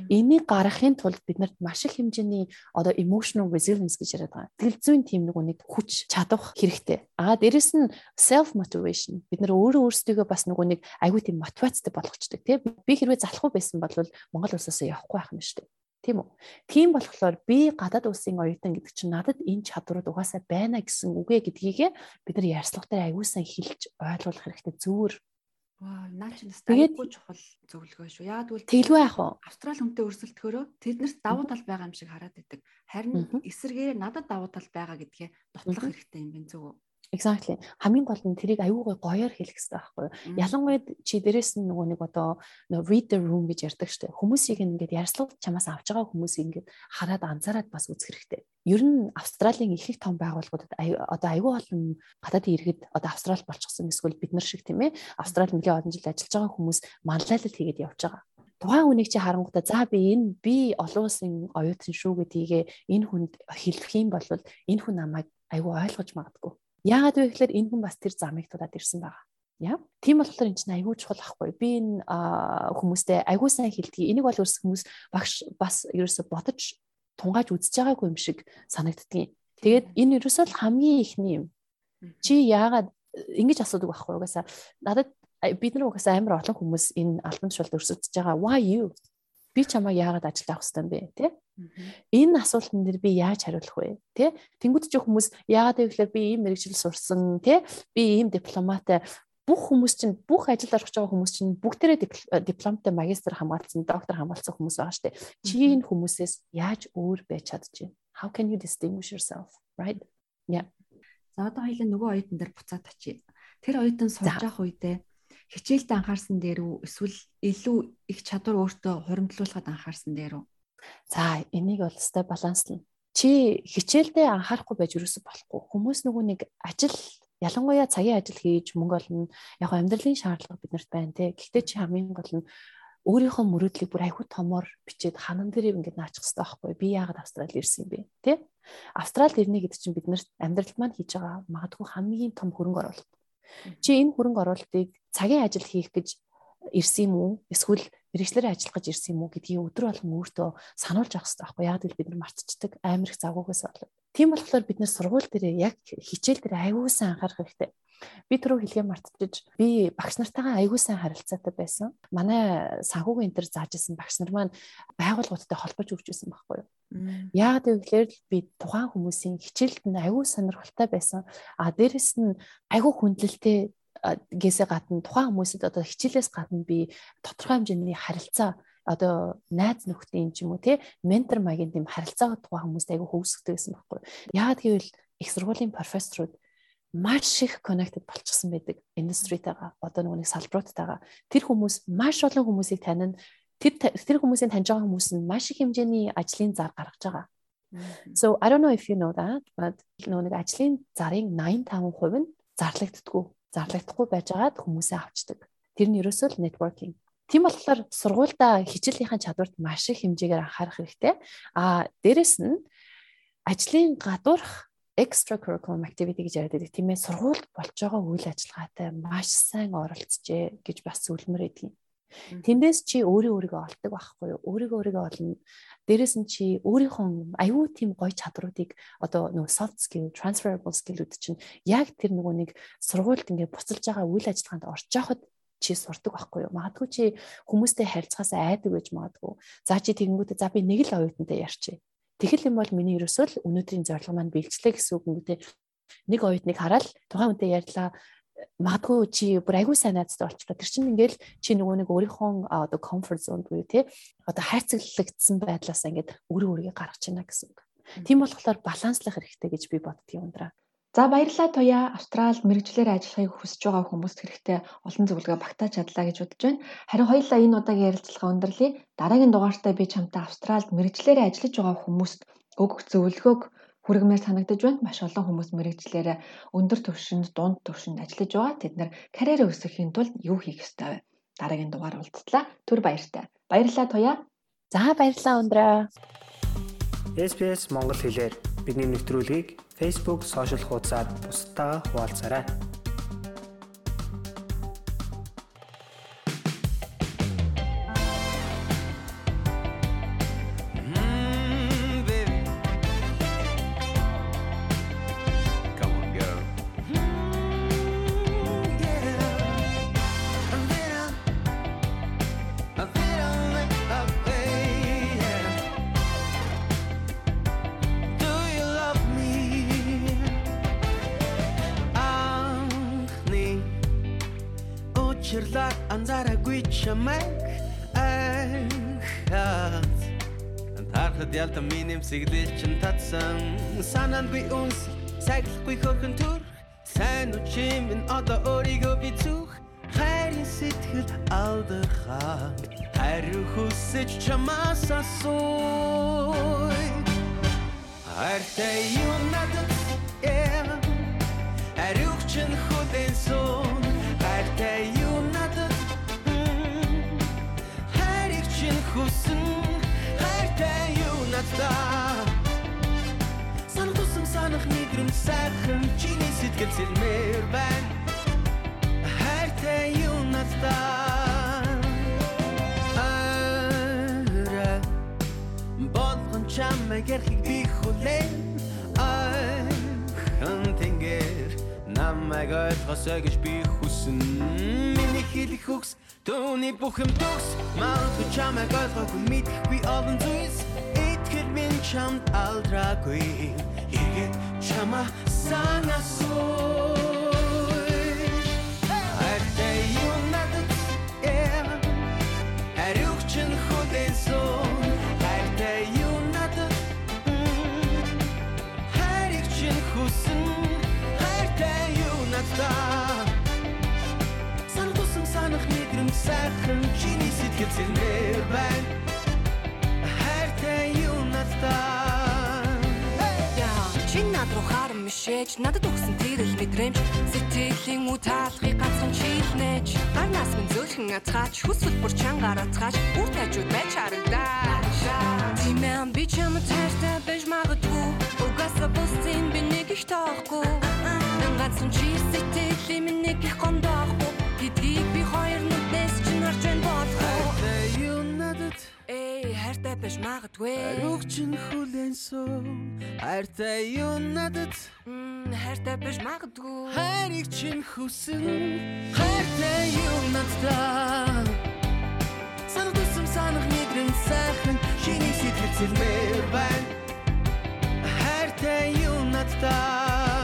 Энийг гаргахын тулд биднэрт маш их хэмжээний одоо emotional resilience гэж яриад байгаа. Тэгэл зүйн тийм нэг үнийг хүч чадах хэрэгтэй. Аа дээрэс нь self motivation. Бид нар өөрөө өөрсдийгөө бас нэг нэг аягүй тийм мотивацтай болгочдөг тийм. Би хэрвээ залахгүй байсан бол Монгол улсаас явахгүй байх юм шүү дээ. Тийм үү? Тийм болохоор би гадаад улсын оюутан гэдэг чинь надад энэ чадварууд угаасаа байна гэсэн үгэ гэдгийгэ бид нар ярьцлагатай аягүй сайн хэлж ойлгуулах хэрэгтэй зүгээр Ваа, наа чи настаа айгүй чухал зөвлөгөө шүү. Яагаад гэвэл тэглгүй яах вэ? Австрали хүнтэй өрсөлдөхөөрөө тэднэрт давуу тал байгаа юм шиг хараад байдаг. Харин эсэргээр надад давуу тал байгаа гэдгээ нотлох хэрэгтэй юм байна үү? Exactly. Хамгийн гол нь тэрийг аюугай гоёор хэлэх хэрэгтэй байхгүй юу? Ялангуяа чи дээрэс нь нөгөө нэг одоо read the room гэж ярьдаг штеп. Хүмүүсийг ингээд ярьслууд чамаас авч байгаа хүмүүсийг ингээд хараад анзаараад бас үзэх хэрэгтэй. Ер нь Австралийн их их том байгууллагуудад одоо аюу олон гадаадын иргэд одоо Австрал болчихсон эсвэл бид нар шиг тийм ээ Австрал нэлээд олон жил ажиллаж байгаа хүмүүс манлайлал хийгээд явж байгаа тухайн хүнийг чи харангуйта за би энэ би олон улсын оюутан шүү гэдгийг энэ хүнд хэлэх юм бол энэ хүн намайг айгүй ойлгож магадгүй Яагаад вэ гэхээр энэ хүн бас тэр замыг тулаад ирсэн байгаа. Яа. Тийм болохоор энэ чинь айгүй чухал ахгүй. Би энэ хүмүүстэй айгүй сайн хэлдэг. Энийг бол ерөөс хүмүүс багш бас ерөөсө бодож тунгааж үзэж байгаагүй юм шиг санагддгийг. Тэгээд энэ ерөөсөө л хамгийн ихний юм. Чи яагаад ингэж асуудаг байхгүй угаасаа надад бид нар угаасаа амар олон хүмүүс энэ альбом тушаалд өрсөлдөж байгаа. Why you? Би чамайг яагаад ажилд авах хэрэгтэй юм бэ? Тэ? Энэ асуултан дээр би яаж хариулах вэ? Тэ? Тэнгүүд чи хүмүүс яагаад гэвэл би ийм мэрэгжил сурсан, тэ? Би ийм дипломатай бүх хүмүүс чинь бүх ажилд орох байгаа хүмүүс чинь бүгдээрээ э, дипломтой магистр хамгаалсан, доктор хамгаалсан хүмүүс байгаа штэ. Чи энэ хүмүүсээс яаж өөр байж чадчих вэ? How can you distinguish yourself, right? Yeah. За одоо хоёлаа нөгөө оюутан дээр буцаад очие. Тэр оюутан сурж явах үедээ хичээлд анхаарсан дээр үү эсвэл илүү их чадвар өөртөө хуримтлуулахад анхаарсан дээр үү? За энийг бол өстой баланслна. Чи хичээлдээ анхаарахгүй байж юусэн болохгүй. Хүмүүс нөгөө нэг ажил ялангуяа цагийн ажил хийж мөнгө олно. Яг амьдралын шаардлага биднэрт байна те. Гэхдээ чи хамгийн гол нь өөрийнхөө мөрөөдлийг бүр айхуу томоор бичээд ханан дээр ингээд наачих хэрэгтэй байхгүй би яагаад австрал ирсэн юм бэ тий австрал ирнэ гэдэг чинь биднэрт амьдрал маань хийж байгаа магадгүй хамгийн том хөрөнгө оруулалт чи энэ хөрөнгө оруулалтыг цагийн ажил хийх гэж ирсэн юм уу? Эсвэл мэрэгчлэрээ ажиллах гэж ирсэн юм уу гэдгийг өдөр болгон өөртөө сануулж авах хэрэгтэй байхгүй. Яг л бид нар мартчихдаг амар их загвуугаас болоод. Тийм болохоор бид нар сургууль дээр яг хичээл дээр аягүй сайн анхаарах хэрэгтэй. Би түрүү хэлгээ мартчихж би багш нартайгаа аягүй сайн харилцаатай байсан. Манай санхүүгийн энэ төр зааж исэн багш нар маань байгууллагуудтай холбож өгч байсан байхгүй юу? Яг гэвэл би тухайн хүмүүсийн хичээлд нь аягүй сонирхолтой байсан. А дээрэс нь аягүй хүндлэлтэй гээсээ гадна тухайн хүмүүсэд одоо хичээлээс гадна би тодорхой хэмжээний харилцаа одоо найз нөхдийн ч юм уу тий ментор маягийн тийм харилцаа тухайн хүмүүст айгүй хөвсгдөг гэсэн байхгүй. Яагаад гэвэл их сургуулийн профессорууд маш их connected болчихсон байдаг индустритайгаа одоо нэг салбаруудтайгаа тэр хүмүүс маш олон хүмүүсийг танина тэр тэр хүмүүсийн таньж байгаа хүмүүс нь маш их хэмжээний ажлын зар гаргаж байгаа. So I don't know if you know that but нөгөө нэг ажлын зарын 85% нь зарлагддаггүй зарлагдахгүй байжгаад хүмүүсээ авчдаг. Тэр нь ерөөсөө л networking. Тийм болохоор сургуультай хичээлийнхаа чадварт маш их хэмжээгээр анхаарах хэрэгтэй. Аа дээрэс нь ажлын гадуурх extracurricular activity гэж яриад байдаг тийм ээ сургуульд болж байгаа үйл ажиллагаатай маш сайн оролцжээ гэж бас зөвлөмөр өгдөг. Тэндээс чи өөрөө өөрийгөө олдог байхгүй юу? Өөрийгөө өөрийгөө олно. Дээрэс нь чи өөрийнхөө аюу тийм гоё чадруудыг одоо нөгөө soft skill, transferable skill-үүд чинь яг тэр нөгөө нэг сургуульд ингээд буцалж байгаа үйл ажиллагаанд орж явахад чи сурдаг байхгүй юу? Магадгүй чи хүмүүстэй харилцахаасаа айдаг байж магадгүй. За чи тэгэнгүүтээ за би нэг л оюутантай ярьчих. Тэгэл юм бол миний ерөөсөө л өнөөдрийн зорилго маань бэлчлээ гэсэн үг юм үү те. Нэг оюутныг хараад тухайн үнтэй ярьлаа магадгүй чи бүр агүй сайн найзтай болчихлоо. Тэр чинь ингээл чи нөгөө нэг өөрийнхөө одоо comfort zone буюу тий одоо хайрцаглагдсан байдлаасаа ингээд өөрөө өөрийгөө гаргаж байна гэсэн үг. Тийм болохоор баланслах хэрэгтэй гэж би боддгийн ундраа. За баярлалаа Туя. Австрал мэрэгчлэр ажиллахыг хүсэж байгаа хүмүүст хэрэгтэй олон зөвлөгөө багтааж чадлаа гэж бодож байна. Харин хоёулаа энэ удаагийн ярилцлага өндөрлөе. Дараагийн дугаартаа би чамтай Австралд мэрэгчлэрээ ажиллаж байгаа хүмүүст өгөх зөвлөгөөг хүргэмээр санагдаж байна. Маш олон хүмүүс мэрэгчлэрээ өндөр түвшинд, дунд түвшинд ажиллаж байгаа. Тэд нар карьераа өсгөхийн тулд юу хийх ёстой вэ? Дараагийн дугаар уулзлаа. Түр баяртай. Баярлалаа Туя. За баярлалаа өндрөө. SPS Монгол хэлээр Бидний нэвтрүүлгийг Facebook сошиал хуудасаар бусдаа хуваалцаарай. Сайхан Чиний сэтгэл зэлмээр байна. Хайртай юу надад Арай Болгон чамайг ярихыг би хүлээн Айхан тэнгэр Намайг ойлгосоо гэж би хүсэн. Миний хэлэх үгс Түүний бүх юм төгс Магадгүй чамайг ойлгоогүй мэдэхгүй олон зүйлс. Итгэл минь чамд алдраагүй. Эргээд чамаа санасуй Хайртай юу надад yeah. Ариух чин хүлэн сон Хайртай юу надад mm. Хайрыг чин хүсэн Хайртай юу надад Санах тусан санах мэдрэмж сайхан Чиний сэтгэл зэлмээр байна Хайртай юу надад Яа, чи над руу харам мишээж надад өгсөн тэрэл мэдрэмж. Сэтгэлийн утаалгыг ганцхан чийлнэж гарнаас минь зөөлхөн ацгаач хүсвэл бүр чангаар ацгаач бүр тажууд байж харагдаа Тимэн би чам таартай байж магадгүй. Угаасаа бусдын би нэг их тоохгүй ганцхан чи сэтгэлийн минь нэг их гондоохгүй гэдгийг би хоёр хайртай байж магадгүй. Ариух чин хүлэн сон Хайртай юу надад? Хайртай байж магадгүй. Хайрыг чин хүсэн Хайртай юу надад? Санах тусам санах мэдрэмж сайхан. Чиний сэтгэл зэлмээр байна Хайртай юу надад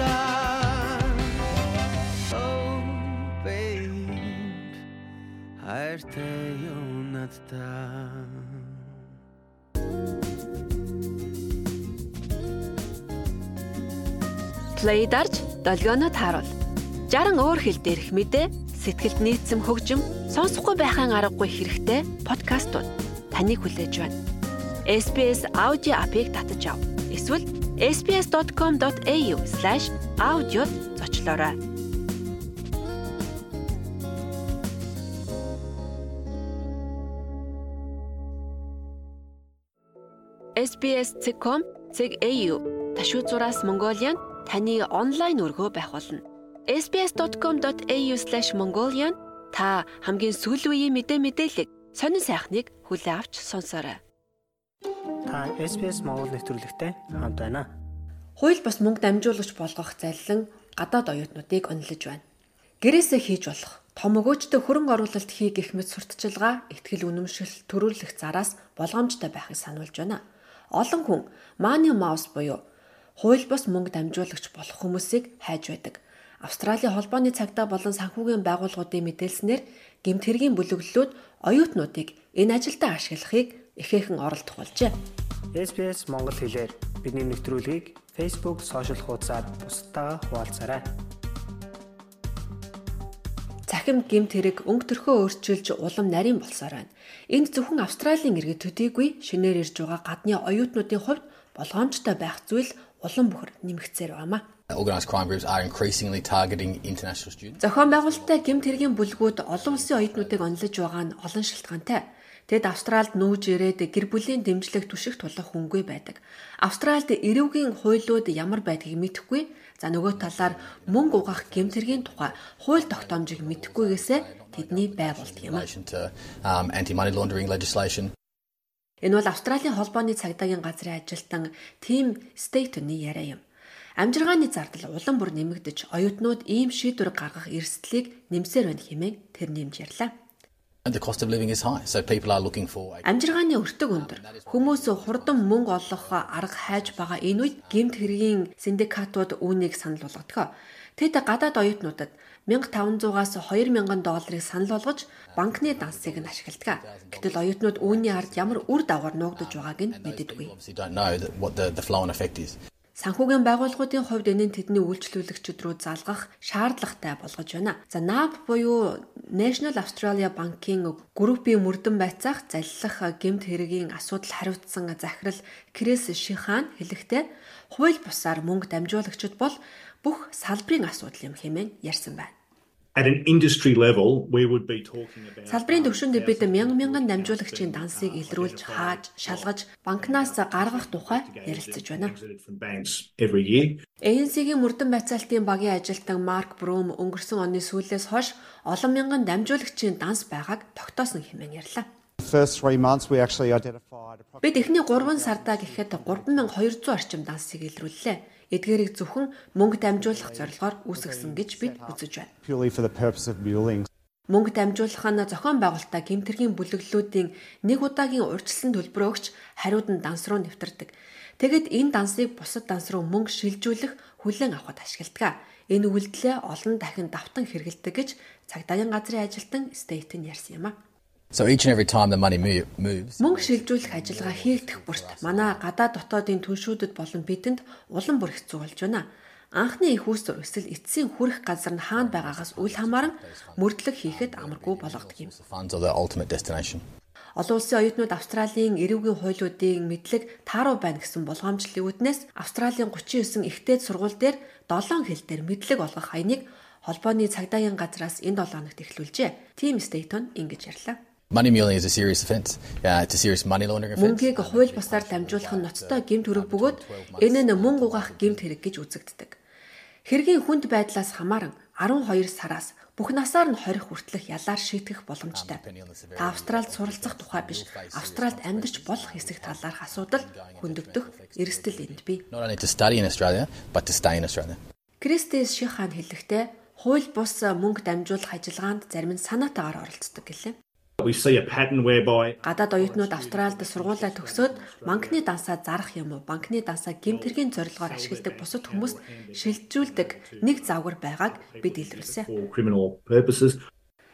надад Oh babe Хайртай юу надад Play дарж долгионоо тааруул. 60 өөр хэл дээрх мэдээ, сэтгэлд нийцсэн хөгжим, сонсохгүй байхын аргагүй хэрэгтэй подкастууд таныг хүлээж байна. SBS аудио апыг татаж ав. Эсвэл sbs.com.au/audio зочлоорой. SBS.com.au ташуу зураас Mongolian таны онлайн өргөө байх болно. sbs.com.au/mongolian та хамгийн сүүлийн үеийн мэдээ мэдээлэл сонин сайхныг хүлээ авч сонсоорой. Та SBS Монгол нэвтрүүлэгтэй хамт байна. Хууль бус мөнгө дамжуулагч болгох залилан гадаад оюутнуудыг онилж байна. Гэрээсээ хийж болох том өгөөжтэй хөрөнгө оруулалт хий гэх мэт сурталчилгаа, ихтгэл үнэмшил төрүүлэх зараас болгоомжтой байхыг сануулж байна. Олон хүн money mouse буюу хууль бус мөнгө дамжуулагч болох хүмүүсийг хайж байдаг. Австралийн холбооны цагдаа болон санхүүгийн байгууллагуудын мэдээлснээр гэмт хэргийн бүлэглэлүүд оюутнуудыг энэ ажилдаа ашиглахыг ихээхэн оролдох болжээ. SBS Монгол хэлээр бидний нэвтрүүлгийг Facebook сошиал хуудасаар бусдаа хуваалцаарай. дахин гэмт хэрэг өнгө төрхөө өөрчилж улам нарийн болсоор байна. Энд зөвхөн Австралийн иргэд төдийгүй шинээр ирж байгаа гадны оюутнуудын хувьд болгоомжтой байх зүйл улам бүхэр нэмэгцээр байна. Organised crime groups are increasingly targeting international students. Зохион байгуулалттай гэмт хэргийн бүлгүүд олон улсын оюутнуудыг онлож байгаа нь олон шалтгаантай. Тэд Австральд нүүж ирээд гэр бүлийн дэмжлэг түшиг тулах хүнгүй байдаг. Австральд эрүүгийн хуулиуд ямар байдгийг мэдэхгүй. За нөгөө талаар мөнгө угаах гэмтэргийн тухай хууль тогтоомжийг мэдэхгүйгээсээ тэдний байгуулт юм. Um, anti-money laundering legislation. Энэ бол Австралийн холбооны цагдаагийн газрын ажилтан Тим Стейтоны яриа юм. Амжиргааны зардал улам бүр нэмэгдэж, оюутнууд ийм шийдвэр гаргах эрсдлийг нэмсээр байна хэмээн тэр нэмж ярьлаа. And the cost of living is high. So people are looking for Амжиргааны өртөг өндөр. Хүмүүс хурдан мөнгө олох арга хайж байгаа энэ үед гэмт хэргийн синдикатууд үүнийг санал болгодгоо. Тэд гадаад оюутнуудад 1500-аас 2000 долларыг санал болгож банкны дансыг нь ашигладаг. Гэтэл оюутнууд үүний ард ямар үр дагавар нуугдж байгааг нь мэддэггүй. Санхүүгийн байгууллагуудын хувьд энэ нь тэдний үйлчлүүлэгчид рүү залгах шаардлагатай болгож байна. За NAB буюу National Australia Bank-ийн группийн мөрдөн байцаах заллах гэмт хэргийн асуудал хариуцсан захирал Крис Шихан хэлэхдээ хууль бусаар мөнгө дамжуулагчид бол бүх салбарын асуудал юм хэмээн ярьсан байна. At an industry level, we would be talking about Салбарын төвшөнд бид мянган мянган дамжуулагчийн дансыг илрүүлж, хааж, шалгаж, банкнаас гаргах тухай ярилцаж байна. ANC-ийн мөрдөн байцаалтын багийн ажилтан Марк Брум өнгөрсөн оны сүүлээс хойш олон мянган дамжуулагчийн данс байгааг тогтоосон хэмээн ярьлаа. first 3 months we actually identified Бид эхний 3 сардаа гэхэд 3200 орчим дансыг илрүүллээ. Эдгээрийг зөвхөн мөнгө дамжуулах зорилгоор үүсгэсэн гэж бид үзэж байна. Мөнгө дамжуулах нь зохион байгуулалтаа гэмтэргийн бүлэглэлүүдийн нэг удаагийн урьдчилан төлбөр өгч хариуд нь данс руу нэвтэрдэг. Тэгэд энэ дансыг бусад данс руу мөнгө шилжүүлэх хүлээн авахд ашигладаг. Энэ үйлдэлээ олон дахин давтан хэрэгэлдэг гэж цагдаагийн газрын ажилтан Стейтен ярьсан юм а. So each and every time the money move, moves, Мөнгө шилжүүлэх ажиллагаа хийгдэх бүрт манай гадаад дотоодын түншүүдэд болон бидэнд улам бүр хэцүү болж байна. Анхны их үүсвэр эсвэл эцсийн хүрэх газар нь хаана байгаагаас үл хамааран мөрдлөг хийхэд амаргүй болгодог юм. Олон улсын оюутнууд Австралийн эрүүгийн хуулиудын мэдлэг тааруу байна гэсэн болгоомжлолын үүднээс Австралийн 39 ихтэйд сургууль дээр 7 хэл дээр мэдлэг олгох хаяныг холбооны цагдаагийн газраас энэ 7 хоногт эхлүүлжээ. Тим Стейтон ингэж ярьлаа. Money muling is a serious offence. Uh, it's a serious money laundering offence. Мөнгийг хууль бусаар дамжуулах нь ноцтой гэмт хэрэг бөгөөд энэ нь мөнгө угаах гэмт хэрэг гэж үзэгддэг. Хэргийн хүнд байдлаас хамааран 12 сараас бүх насаар нь 20 хүртэлх ялаар шийтгэх боломжтой. Та Австралид суралцах тухай биш, Австралид амьдарч болох хэсэг талаарх асуудал хөндөгдөх эрсдэл энд бий. Кристис Шихан хэлэхдээ хууль бус мөнгө дамжуулах ажиллагаанд зарим нь санаатаагаар оролцдог гэлээ. Гадаад оюутнууд Австралид сургуулаа төгсөөд банкны дансаа зарах юм уу, банкны дансаа гэмтэргийн зорилгоор ашигладаг бусад хүмүүст шилжүүлдэг нэг завгар байгааг бид илрүүлсэн.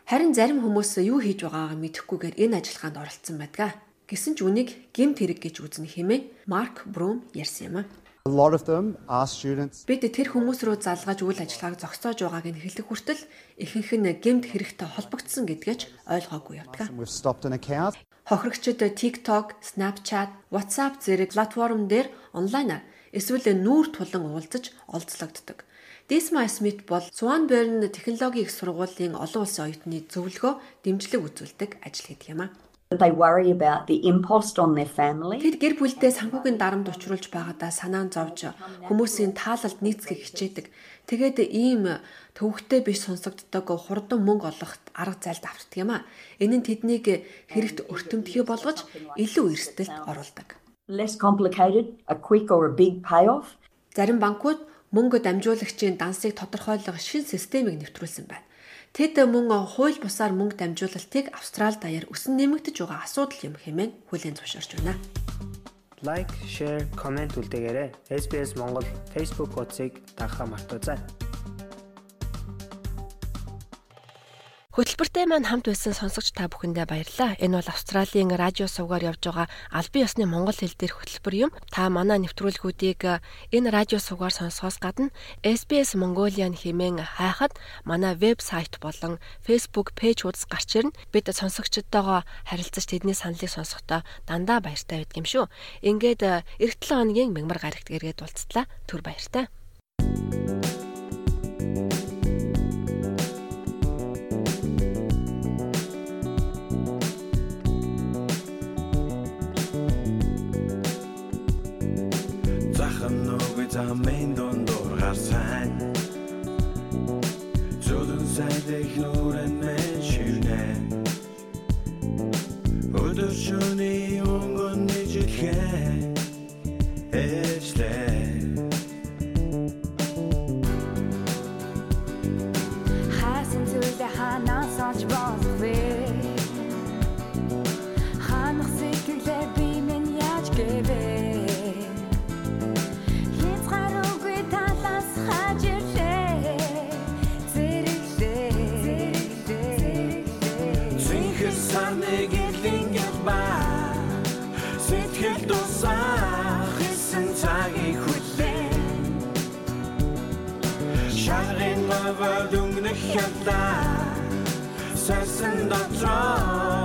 Харин зарим хүмүүс юу хийж байгаагаа мэдэхгүйгээр энэ ажиллагаанд оролцсон байдаг. Гэсэн ч үнийг гэмт хэрэг гэж үзнэ хэмээн Марк Брум ярьсан юм а. Бид тэр хүмүүс рүү залгаж үйл ажиллагааг зогсоож байгааг нь хэлэх хүртэл ихэнх нь гэмт хэрэгтэй холбогдсон гэдгээч ойлгоогүй явдаг. Хохирогчид TikTok, Snapchat, WhatsApp зэрэг платформ дээр онлайнаар эсвэл нүүр тулан уулзаж олзлогддог. Disma Smith бол Swanburn технологийн их сургуулийн олон улсын оюутны зөвлөгөө дэмжлэг үзүүлдэг ажил хийдэг юм а. They worry about the impost on their family. Тэд гэр бүлдээ санхүүгийн дарамт учруулж байгаадаа санаан зовж хүмүүсийн таалалд нийцгийг хичээдэг. Тэгээд ийм төвөгтэй биш сонсогддог хурдан мөнгө олох арга зайлд автдаг юм а. Энэ нь тэднийг хэрэгт өртөмтгий болгож илүү эрсдэлд оруулдаг. Less complicated, a quick or a big payoff. Зарим банкуд мөнгө дамжуулагчийн дансыг тодорхойлох шин системийг нэвтрүүлсэн байна. Тэд мөн хууль бусаар мөнгө дамжуулалтыг Австрали даяар өсөн нэмэгдэж байгаа асуудал юм хэмээн хүлээн зөвшөөрч байна. Лайк, шеэр, комент үлдээгээрэй. SBS Монгол Facebook хуудсыг дагахаа мартаоцай. Хөтөлбөртэй маань хамт байсан сонсогч та бүхэндээ баярлалаа. Энэ бол Австралийн радио сувгаар явж байгаа албан ёсны монгол хэл дээрх хөтөлбөр юм. Та манай нэвтрүүлгүүдийг энэ радио сувгаар сонсохоос гадна SBS Mongolian хэмээн хайхад манай вебсайт болон Facebook пэйжуудс гарч ирнэ. Бид сонсогчдтойгоо харилцаж тэдний саналыг сонсохдоо дандаа баяртай байдаг юм шүү. Ингээд эх 7 хоногийн мягмар гарагт эргээд уулзтлаа. Түр баяртай. Замын дундуур гарсан Зүдэн сайдэх нүрэн мэн шивнэ Өдөр шөний өнгөн нэжилхээ Эжлээ 한다. 쇠쓴 것처럼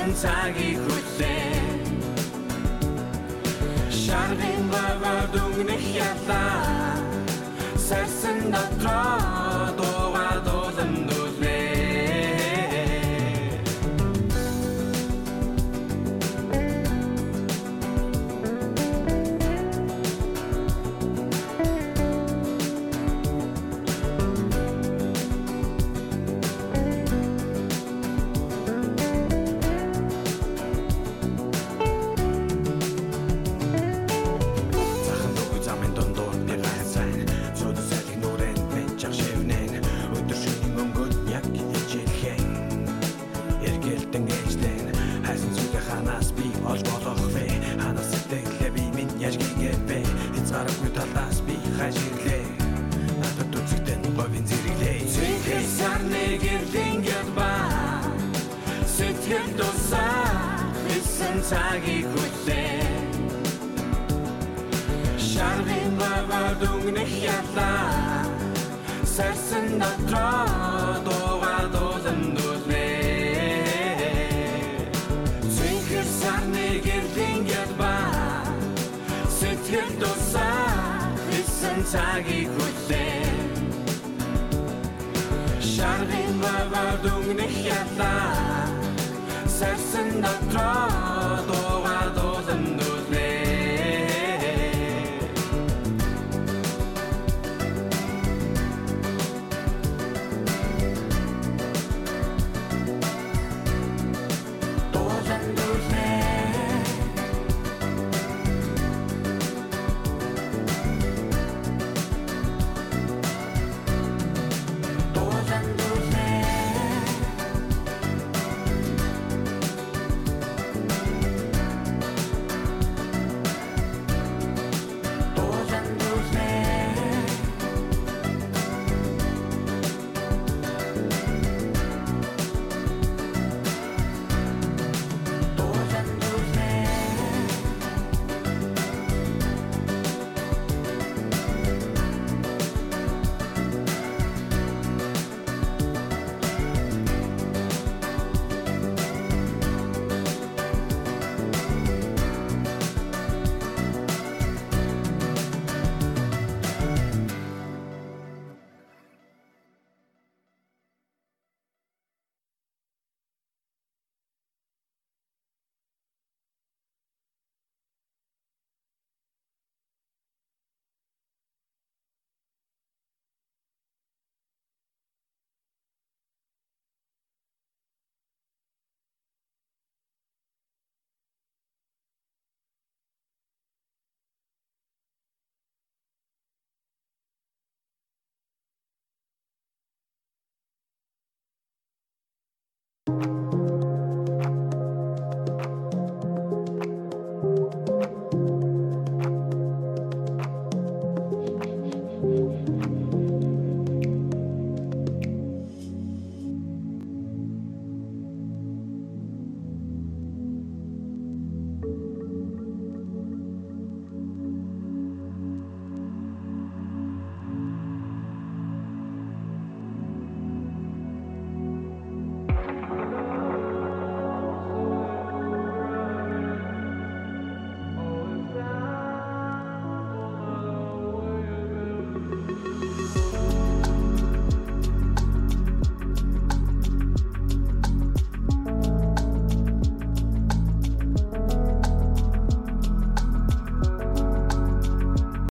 Хисэн цагийг хүлээ? Шаргын бавар дүнгнэх ялаа. Сарсан дотроо